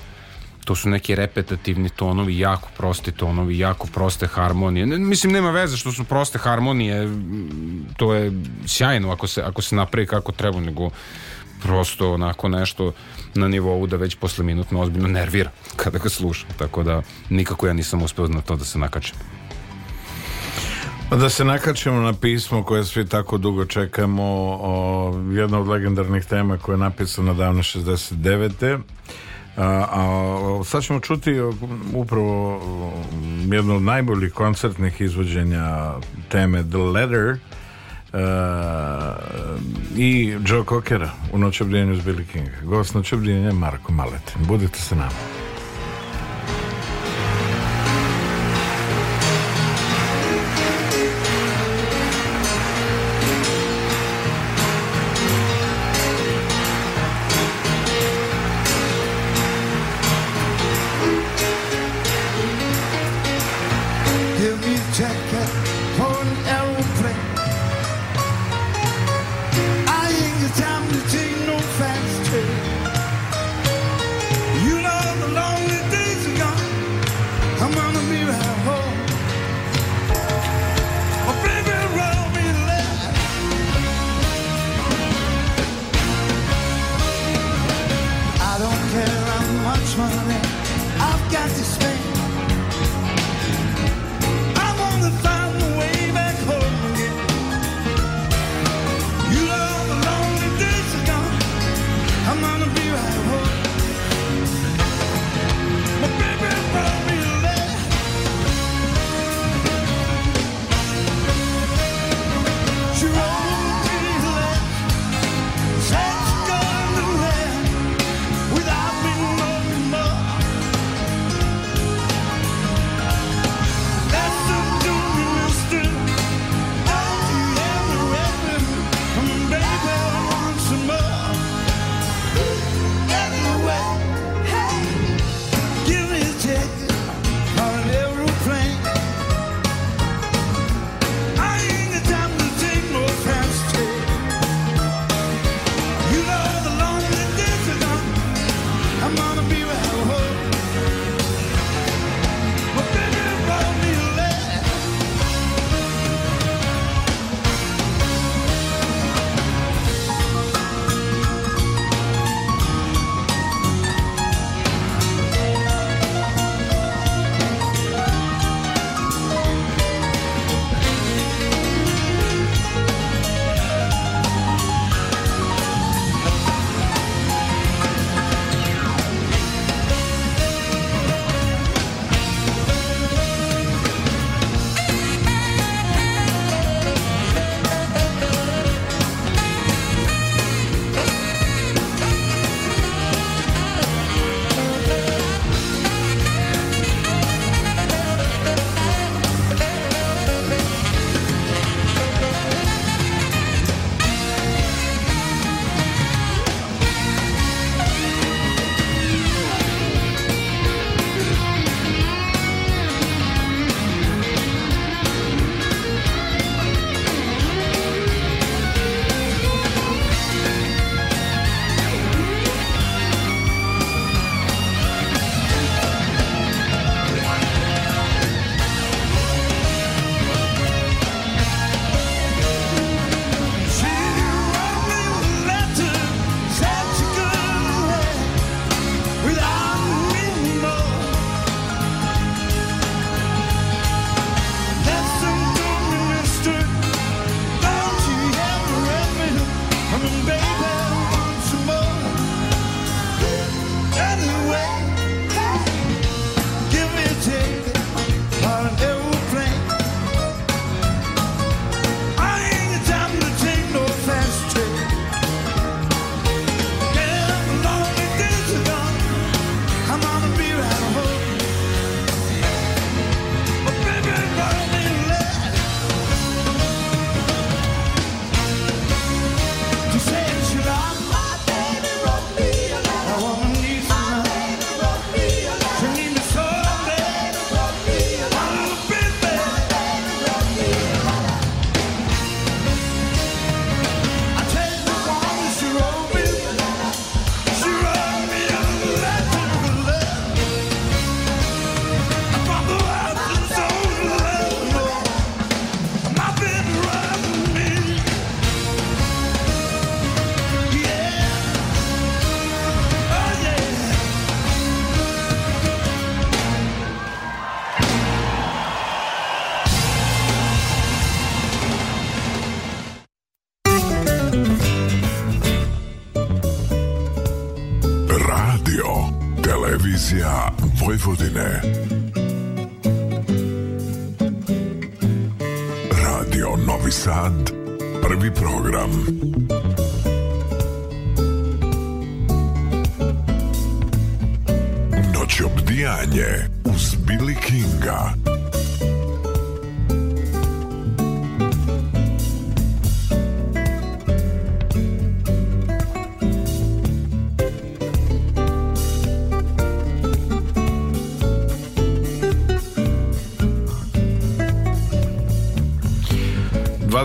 to su neki repetativni tonovi, jako prosti tonovi, jako proste harmonije. Ne, mislim, nema veze što su proste harmonije, to je sjajno ako se, ako se napravi kako treba, nego prosto onako nešto na nivou da već posle minut ozbiljno nervira kada ga slušam, tako da nikako ja nisam uspeo na to da se nakačem. Da se nakačemo na pismo koje svi tako dugo čekamo o, jedna od legendarnih tema koja je napisana davno 69. A, a sad ćemo čuti upravo jednu od najboljih koncertnih izvođenja teme The Letter uh, i Joe Cockera u noćobdijenju s Billy King. Gost noćobdijenja Marko Maletin. Budite sa nama.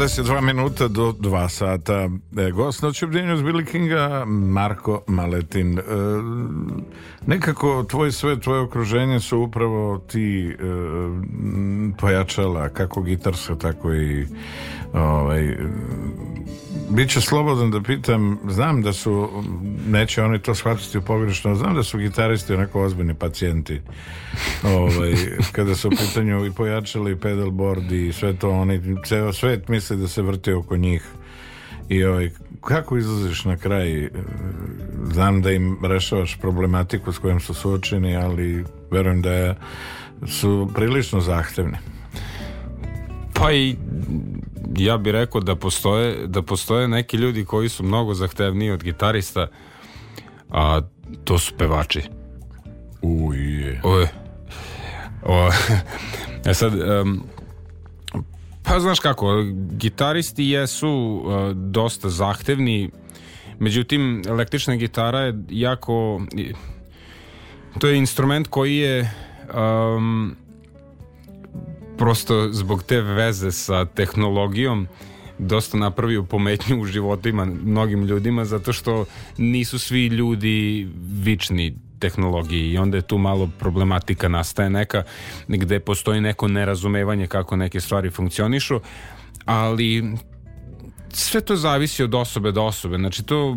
22 minuta do 2 sata. E, gost noću bdjenju Billy Kinga, Marko Maletin. E, nekako tvoj sve, tvoje okruženje su upravo ti e, pojačala kako gitarska, tako i ovaj, Biće slobodan da pitam, znam da su, neće oni to shvatiti u pogrešno, znam da su gitaristi onako ozbiljni pacijenti. [LAUGHS] Ovaj, kada su u pitanju i pojačali i pedalboard i sve to, oni, ceo svet misle da se vrti oko njih. I ovaj, kako izlaziš na kraj? Znam da im rešavaš problematiku s kojom su suočeni, ali verujem da su prilično zahtevni. Pa i ja bih rekao da postoje, da postoje neki ljudi koji su mnogo zahtevniji od gitarista, a to su pevači. Uje. Oj. O, [LAUGHS] e sad, um, pa znaš kako, gitaristi jesu uh, dosta zahtevni, međutim, električna gitara je jako, to je instrument koji je um, prosto zbog te veze sa tehnologijom dosta napravio pometnju u životima mnogim ljudima zato što nisu svi ljudi vični tehnologiji i onda je tu malo problematika nastaje neka gde postoji neko nerazumevanje kako neke stvari funkcionišu ali sve to zavisi od osobe do osobe. Znači to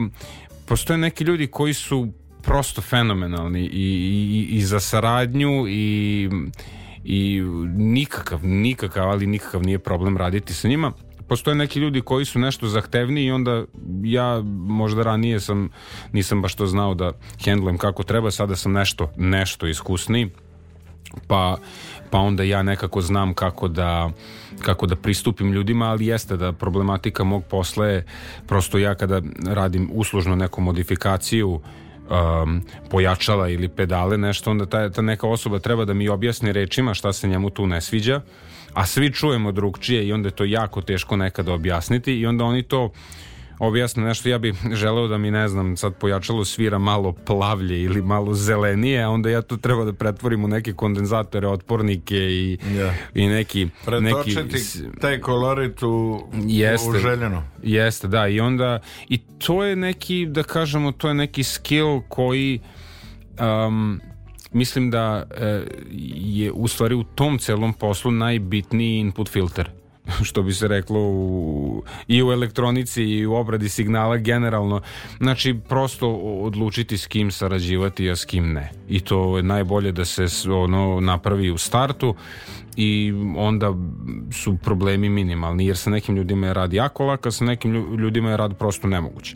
postoje neki ljudi koji su prosto fenomenalni i, i, i za saradnju i i nikakav, nikakav, ali nikakav nije problem raditi sa njima. Postoje neki ljudi koji su nešto zahtevniji i onda ja možda ranije sam nisam baš to znao da hendlujem kako treba, sada sam nešto nešto iskusniji pa, pa onda ja nekako znam kako da kako da pristupim ljudima, ali jeste da problematika mog posla je prosto ja kada radim uslužno neku modifikaciju um, pojačala ili pedale nešto, onda ta, ta neka osoba treba da mi objasni rečima šta se njemu tu ne sviđa, a svi čujemo drugčije i onda je to jako teško nekada objasniti i onda oni to objasne nešto, ja bih želeo da mi, ne znam, sad pojačalo svira malo plavlje ili malo zelenije, a onda ja to treba da pretvorim u neke kondenzatore, otpornike i, Ja. i neki... neki Pretočiti taj kolorit u, Jeste. u željeno. Jeste, da, i onda i to je neki, da kažemo, to je neki skill koji um, mislim da e, je u stvari u tom celom poslu najbitniji input filter [LAUGHS] što bi se reklo u, i u elektronici i u obradi signala generalno. Znači prosto odlučiti s kim sarađivati a s kim ne. I to je najbolje da se ono napravi u startu i onda su problemi minimalni jer sa nekim ljudima je rad jako lak a sa nekim lju- ljudima je rad prosto nemoguć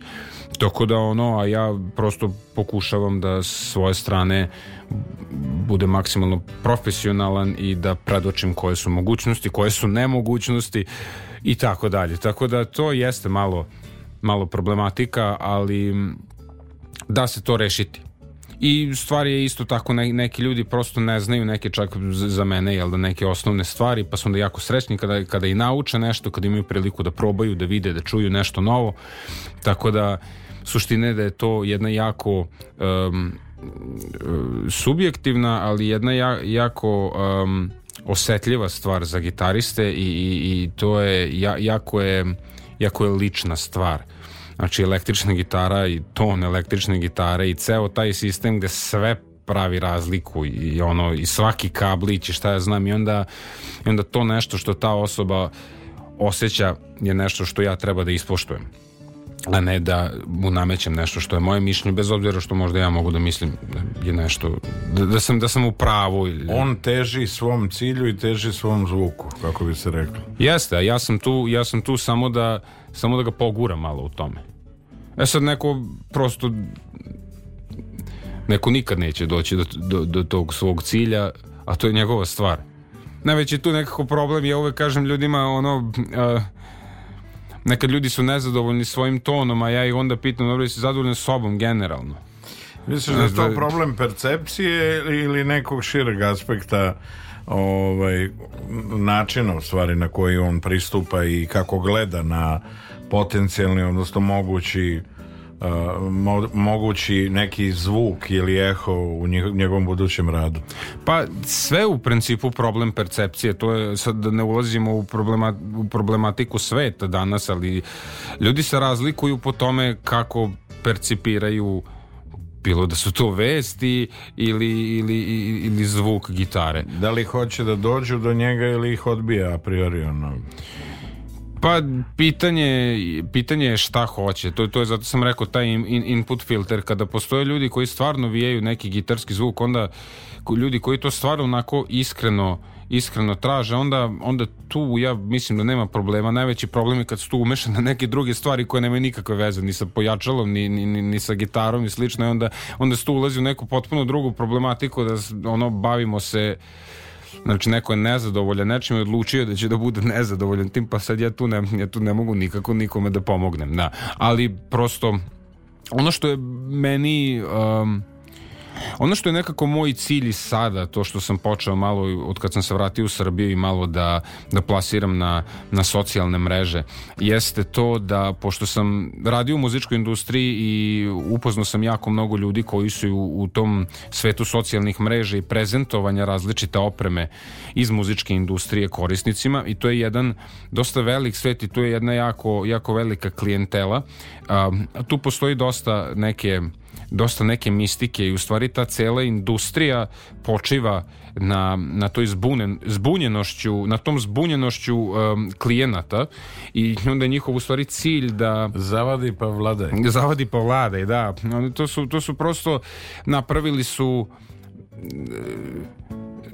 tako da ono a ja prosto pokušavam da svoje strane bude maksimalno profesionalan i da predočim koje su mogućnosti, koje su nemogućnosti i tako dalje. Tako da to jeste malo, malo problematika, ali da se to rešiti. I stvari je isto tako, ne, neki ljudi prosto ne znaju neke čak za mene, jel da neke osnovne stvari, pa su onda jako srećni kada, kada i nauče nešto, kada imaju priliku da probaju, da vide, da čuju nešto novo. Tako da, suština je da je to jedna jako um, subjektivna, ali jedna ja, jako um, osetljiva stvar za gitariste i, i, i to je, ja, jako je jako je lična stvar. Znači električna gitara i ton električne gitare i ceo taj sistem gde sve pravi razliku i ono i svaki kablić i šta ja znam i onda, i onda to nešto što ta osoba osjeća je nešto što ja treba da ispoštujem a ne da mu namećem nešto što je moje mišljenje bez obzira što možda ja mogu da mislim da je nešto da, da sam da sam u pravu ili On teži svom cilju i teži svom zvuku, kako bi se reklo. Jeste, a ja sam tu, ja sam tu samo da samo da ga poguram malo u tome. E sad neko prosto neko nikad neće doći do, do, do tog svog cilja, a to je njegova stvar. Najveći tu nekako problem, ja uvek kažem ljudima ono... Uh, nekad ljudi su nezadovoljni svojim tonom, a ja ih onda pitam, dobro, jesi zadovoljan sobom generalno? Misliš da je to problem percepcije ili nekog šireg aspekta ovaj, načina u stvari na koji on pristupa i kako gleda na potencijalni, odnosno mogući uh, mo, mogući neki zvuk ili eho u njegovom budućem radu? Pa sve u principu problem percepcije, to je sad da ne ulazimo u, problema, u problematiku sveta danas, ali ljudi se razlikuju po tome kako percipiraju bilo da su to vesti ili, ili, ili zvuk gitare. Da li hoće da dođu do njega ili ih odbija a priori ono? Pa pitanje, pitanje je šta hoće. To, to je zato sam rekao taj in, input filter. Kada postoje ljudi koji stvarno vijaju neki gitarski zvuk, onda ljudi koji to stvarno onako iskreno iskreno traže, onda, onda tu ja mislim da nema problema. Najveći problem je kad su tu umešane [LAUGHS] neke druge stvari koje nemaju nikakve veze, ni sa pojačalom, ni, ni, ni, sa gitarom, ni slično, i onda, onda se tu ulazi u neku potpuno drugu problematiku da ono, bavimo se Znači neko je nezadovoljan nečim i odlučio da će da bude nezadovoljan tim, pa sad ja tu ne, ja tu ne mogu nikako nikome da pomognem. Da. Ali prosto ono što je meni um, Ono što je nekako moj cilj i sada, to što sam počeo malo od kad sam se vratio u Srbiju i malo da, da plasiram na, na socijalne mreže, jeste to da, pošto sam radio u muzičkoj industriji i upoznao sam jako mnogo ljudi koji su u, u tom svetu socijalnih mreža i prezentovanja različite opreme iz muzičke industrije korisnicima i to je jedan dosta velik svet i to je jedna jako, jako velika klijentela. A, tu postoji dosta neke dosta neke mistike i u stvari ta cela industrija počiva na, na toj zbunen, zbunjenošću, na tom zbunjenošću um, klijenata i onda je njihov u stvari cilj da zavadi pa vladaj. Zavadi pa vladaj, da. To su, to su prosto napravili su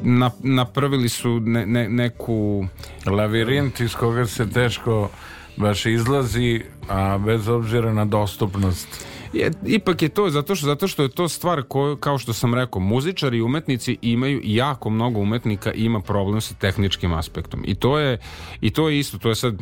na, napravili su ne, ne, neku lavirint iz koga se teško baš izlazi, a bez obzira na dostupnost je, ipak je to zato što, zato što je to stvar koju, kao što sam rekao, muzičari i umetnici imaju jako mnogo umetnika ima problem sa tehničkim aspektom. I to je, i to je isto, to je sad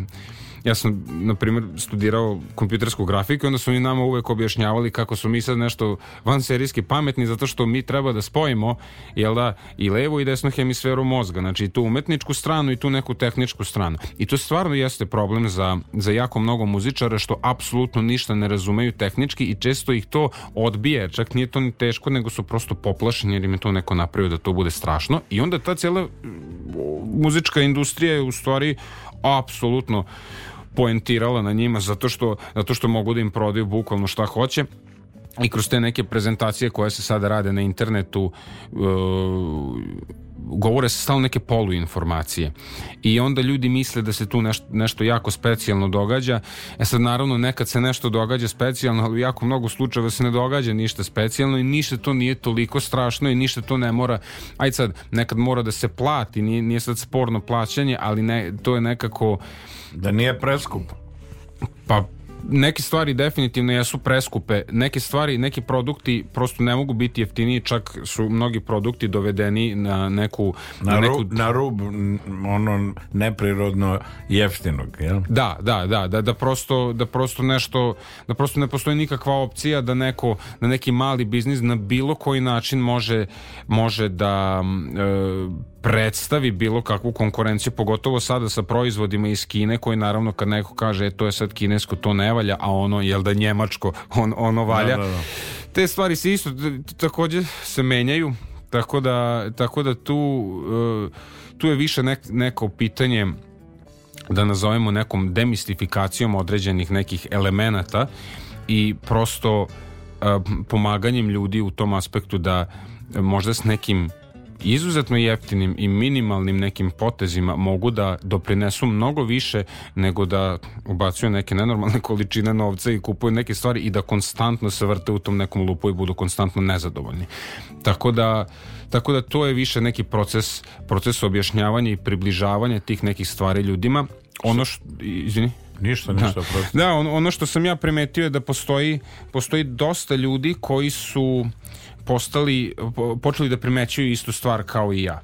ja sam, na primjer, studirao kompjutersku grafiku i onda su mi nama uvek objašnjavali kako su mi sad nešto vanserijski pametni zato što mi treba da spojimo jel da, i levo i desnu hemisferu mozga, znači tu umetničku stranu i tu neku tehničku stranu. I to stvarno jeste problem za, za jako mnogo muzičara što apsolutno ništa ne razumeju tehnički i često ih to odbije, čak nije to ni teško, nego su prosto poplašeni jer im je to neko napravio da to bude strašno i onda ta cijela muzička industrija je u stvari apsolutno poentirala na njima zato što, zato što mogu da im prodaju bukvalno šta hoće. I kroz te neke prezentacije koje se sada rade na internetu uh, govore se stalno neke poluinformacije. I onda ljudi misle da se tu nešto, nešto jako specijalno događa. E sad naravno nekad se nešto događa specijalno ali u jako mnogo slučajeva se ne događa ništa specijalno i ništa to nije toliko strašno i ništa to ne mora aj sad nekad mora da se plati nije, nije sad sporno plaćanje ali ne, to je nekako da nije preskup pa neke stvari definitivno jesu preskupe, neke stvari, neki produkti prosto ne mogu biti jeftiniji, čak su mnogi produkti dovedeni na neku... Na, na, neku... rub, na rub ono neprirodno jeftinog, jel? Da, da, da, da, da prosto, da prosto nešto, da prosto ne postoji nikakva opcija da neko, da neki mali biznis na bilo koji način može, može da e, predstavi bilo kakvu konkurenciju, pogotovo sada sa proizvodima iz Kine, koji naravno kad neko kaže e, to je sad kinesko, to ne valja, a ono, jel da njemačko, on, ono valja. Da, da, da. Te stvari se isto takođe se menjaju, tako da, tako da tu, uh, tu je više nek, neko pitanje da nazovemo nekom demistifikacijom određenih nekih elemenata i prosto uh, pomaganjem ljudi u tom aspektu da možda s nekim izuzetno jeftinim i minimalnim nekim potezima mogu da doprinesu mnogo više nego da ubacuju neke nenormalne [LAUGHS] količine novca i kupuju neke stvari i da konstantno se vrte u tom nekom lupu i budu konstantno nezadovoljni. Tako da tako da to je više neki proces proces objašnjavanja i približavanja tih nekih stvari ljudima. Ono što izvini Ništa, ništa, prosto. Da, on, ono što sam ja primetio je da postoji, postoji dosta ljudi koji su postali, po- počeli da primećuju istu stvar kao i ja.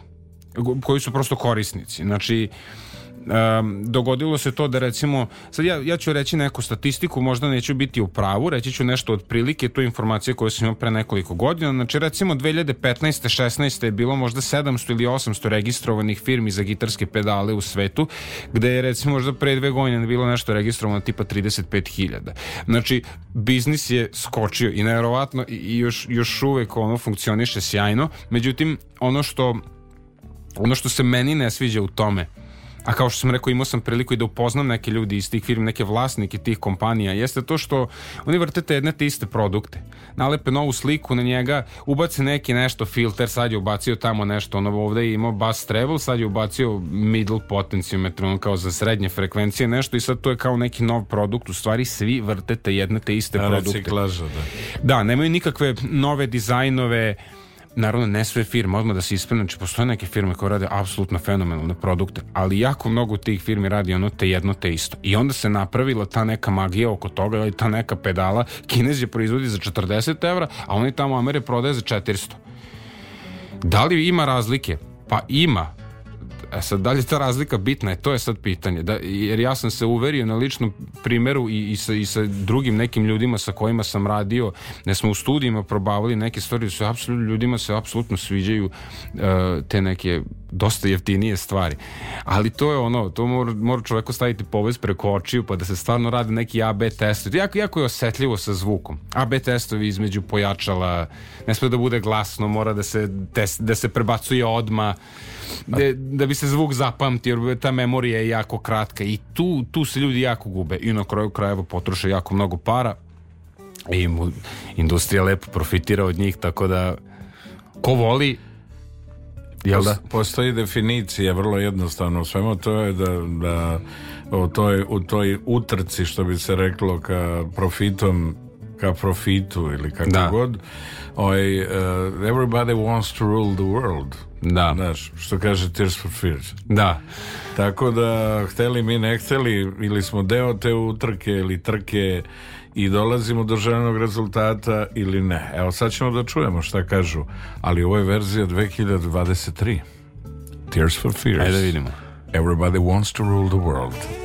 Koji su prosto korisnici. Znači, Um, dogodilo se to da recimo sad ja, ja ću reći neku statistiku možda neću biti u pravu reći ću nešto otprilike to je informacija koju sam imao pre nekoliko godina znači recimo 2015. 16. je bilo možda 700 ili 800 registrovanih firmi za gitarske pedale u svetu gde je recimo možda pre dve godine bilo nešto registrovano tipa 35.000 znači biznis je skočio i nevjerovatno i, još, još uvek ono funkcioniše sjajno međutim ono što ono što se meni ne sviđa u tome a kao što sam rekao imao sam priliku i da upoznam neke ljudi iz tih firmi, neke vlasnike tih kompanija, jeste to što oni vrte te jedne te iste produkte. Nalepe novu sliku na njega, ubace neki nešto filter, sad je ubacio tamo nešto, ono ovde je imao bass treble, sad je ubacio middle potenciometar, ono kao za srednje frekvencije nešto i sad to je kao neki nov produkt, u stvari svi vrte te jedne te iste produkte. Reciklaža, da. Da, nemaju nikakve nove dizajnove, naravno ne sve firme, odmah da se isprene, znači postoje neke firme koje rade apsolutno fenomenalne produkte, ali jako mnogo tih firmi radi ono te jedno te isto. I onda se napravila ta neka magija oko toga, ili ta neka pedala, Kinez je proizvodi za 40 evra, a oni tamo Amere prodaje za 400. Da li ima razlike? Pa ima. E sad, da li je ta razlika bitna? E, to je sad pitanje. Da, jer ja sam se uverio na ličnom primeru i, i, sa, i sa drugim nekim ljudima sa kojima sam radio, ne smo u studijima probavali neke stvari, da su apsolutno, ljudima se apsolutno sviđaju e, te neke dosta jeftinije stvari. Ali to je ono, to mora, mora čoveku staviti povez preko očiju pa da se stvarno rade neki AB testovi. Jako, jako je osetljivo sa zvukom. AB testovi između pojačala, ne sme da bude glasno, mora da se, test, da se prebacuje odma da, da bi se zvuk zapamtio, jer ta memorija je jako kratka i tu, tu se ljudi jako gube i na kraju krajeva potroše jako mnogo para i industrija lepo profitira od njih, tako da ko voli Jel da? Postoji definicija vrlo jednostavno u svemu to je da, da u, toj, u toj utrci što bi se reklo ka profitom ka profitu ili kako Da. god ovaj, uh, everybody wants to rule the world Da. Znaš, što kaže Tears for Fears Da. Tako da, hteli mi ne hteli, ili smo deo te utrke ili trke i dolazimo do željenog rezultata ili ne. Evo sad ćemo da čujemo šta kažu, ali ovo je verzija 2023. Tears for Fears. Ajde da vidimo. Everybody wants to rule the world.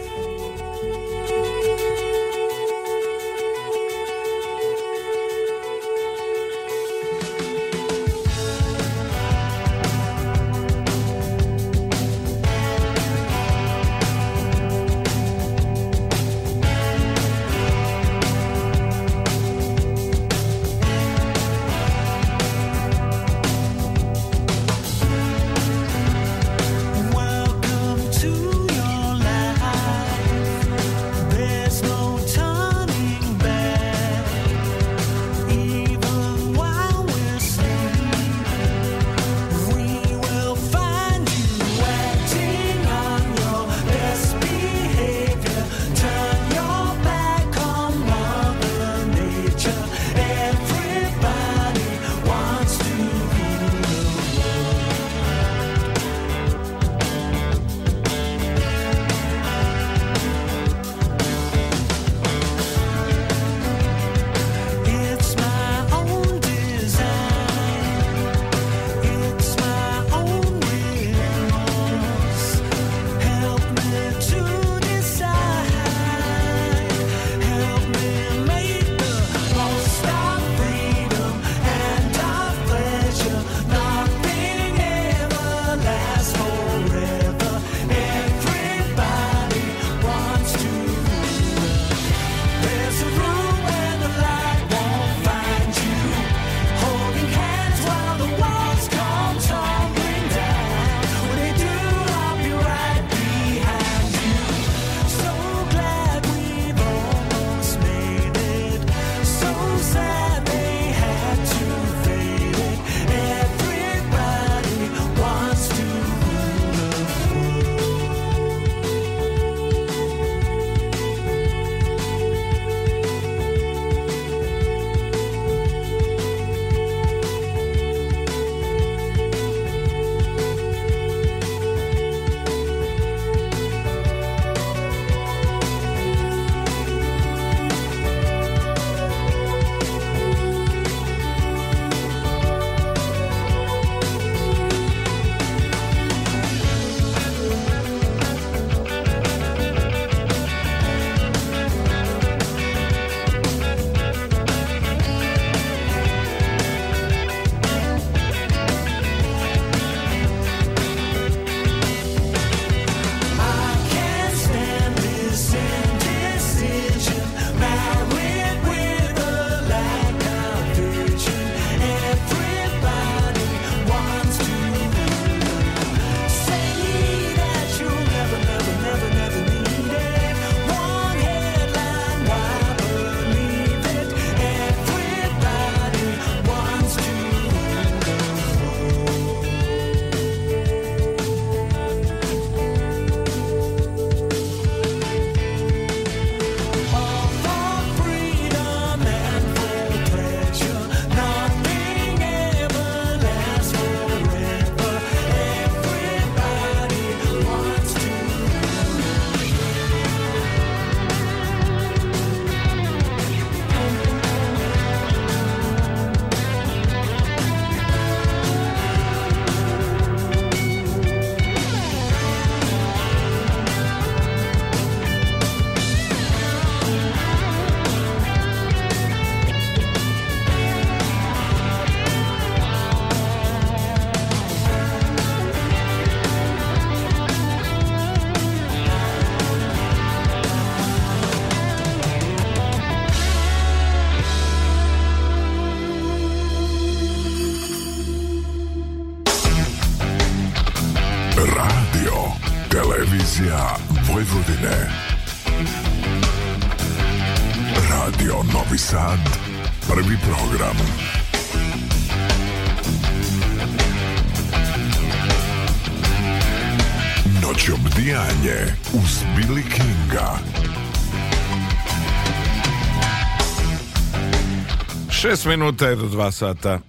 Šest minuta je do dva sata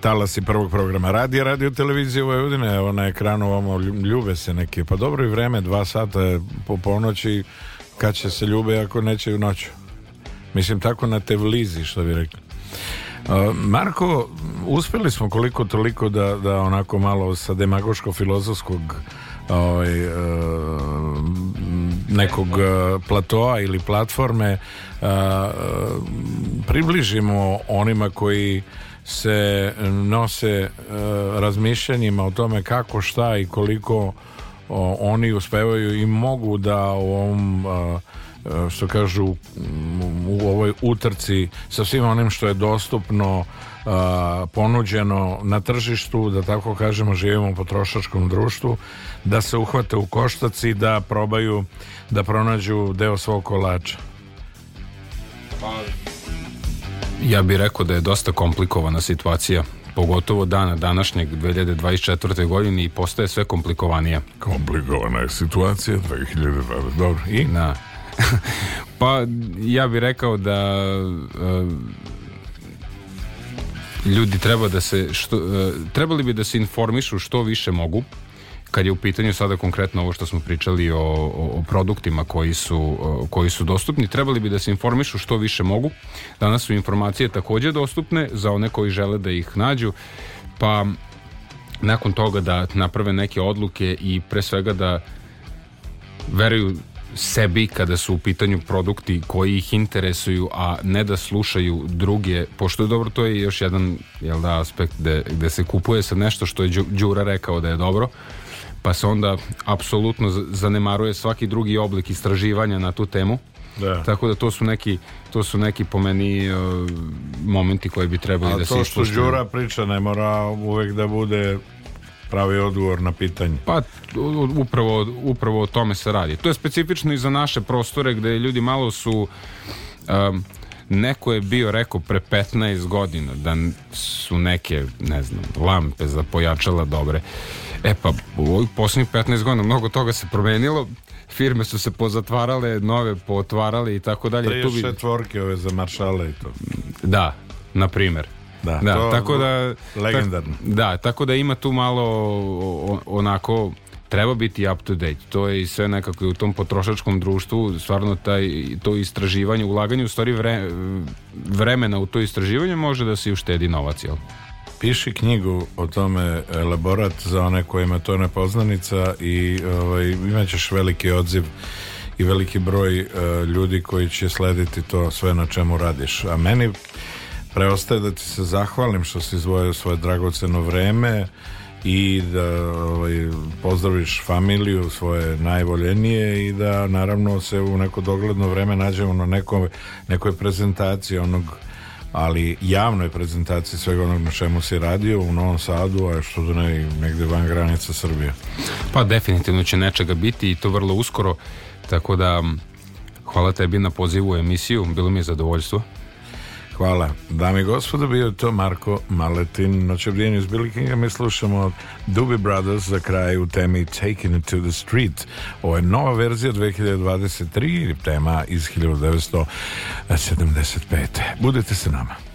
talasi prvog programa radija, radio televizije Vojvodine, evo na ekranu ovamo ljube se neki, pa dobro i vreme, dva sata je po ponoći, kad će se ljube ako neće u noću. Mislim tako na te vlizi, što bi rekli. Marko, uspeli smo koliko toliko da, da onako malo sa demagoško-filozofskog ovaj, uh, nekog uh, platoa ili platforme uh, približimo onima koji se nose razmišljanjima o tome kako, šta i koliko oni uspevaju i mogu da u ovom što kažu u ovoj utrci sa svim onim što je dostupno ponuđeno na tržištu, da tako kažemo živimo u potrošačkom društvu, da se uhvate u koštac i da probaju da pronađu deo svog kolača. Pa, ja bih rekao da je dosta komplikovana situacija pogotovo dana današnjeg 2024. godine i postaje sve komplikovanija. Komplikovana je situacija 2020. Dobro, i? Da. [LAUGHS] pa ja bih rekao da uh, ljudi treba da se što, uh, trebali bi da se informišu što više mogu kad je u pitanju sada konkretno ovo što smo pričali o, o, o produktima koji su, koji su dostupni, trebali bi da se informišu što više mogu. Danas su informacije takođe dostupne za one koji žele da ih nađu, pa nakon toga da naprave neke odluke i pre svega da veruju sebi kada su u pitanju produkti koji ih interesuju, a ne da slušaju druge, pošto je dobro, to je još jedan jel da, aspekt gde, gde se kupuje sad nešto što je Đura rekao da je dobro, pa se onda apsolutno zanemaruje svaki drugi oblik istraživanja na tu temu. Da. Tako da to su neki to su neki po meni uh, momenti koji bi trebali A da se A to što Đura priča ne mora uvek da bude pravi odgovor na pitanje. Pa upravo, upravo o tome se radi. To je specifično i za naše prostore gde ljudi malo su um, neko je bio rekao pre 15 godina da su neke, ne znam, lampe za pojačala dobre. E pa, u ovih poslednjih 15 godina mnogo toga se promenilo, firme su se pozatvarale, nove pootvarale i tako dalje. 34 bi... ove za maršale i to. Da, na primer. Da, da to tako da legendarno. Tak, da, tako da ima tu malo onako treba biti up to date. To je i sve nekako u tom potrošačkom društvu stvarno taj, to istraživanje, ulaganje u stvari vre, vremena u to istraživanje može da se uštedi novac, jel? Piši knjigu o tome elaborat za one kojima to nepoznanica i ovaj, imaćeš veliki odziv i veliki broj uh, ljudi koji će slediti to sve na čemu radiš. A meni preostaje da ti se zahvalim što si izvojio svoje dragoceno vreme i da ovaj, pozdraviš familiju svoje najvoljenije i da naravno se u neko dogledno vreme nađemo na nekoj, nekoj prezentaciji onog ali javnoj prezentaciji svega onog na čemu si radio u Novom Sadu, a što da ne negde van granica Srbije. Pa definitivno će nečega biti i to vrlo uskoro, tako da hvala tebi na pozivu u emisiju, bilo mi je zadovoljstvo. Hvala. Dame i gospodo, bio je to Marko Maletin. Noć obdijenju iz Billy Kinga mi slušamo Doobie Brothers za kraj u temi Taking It to the Street. Ovo je nova verzija 2023 tema iz 1975. Budete se nama.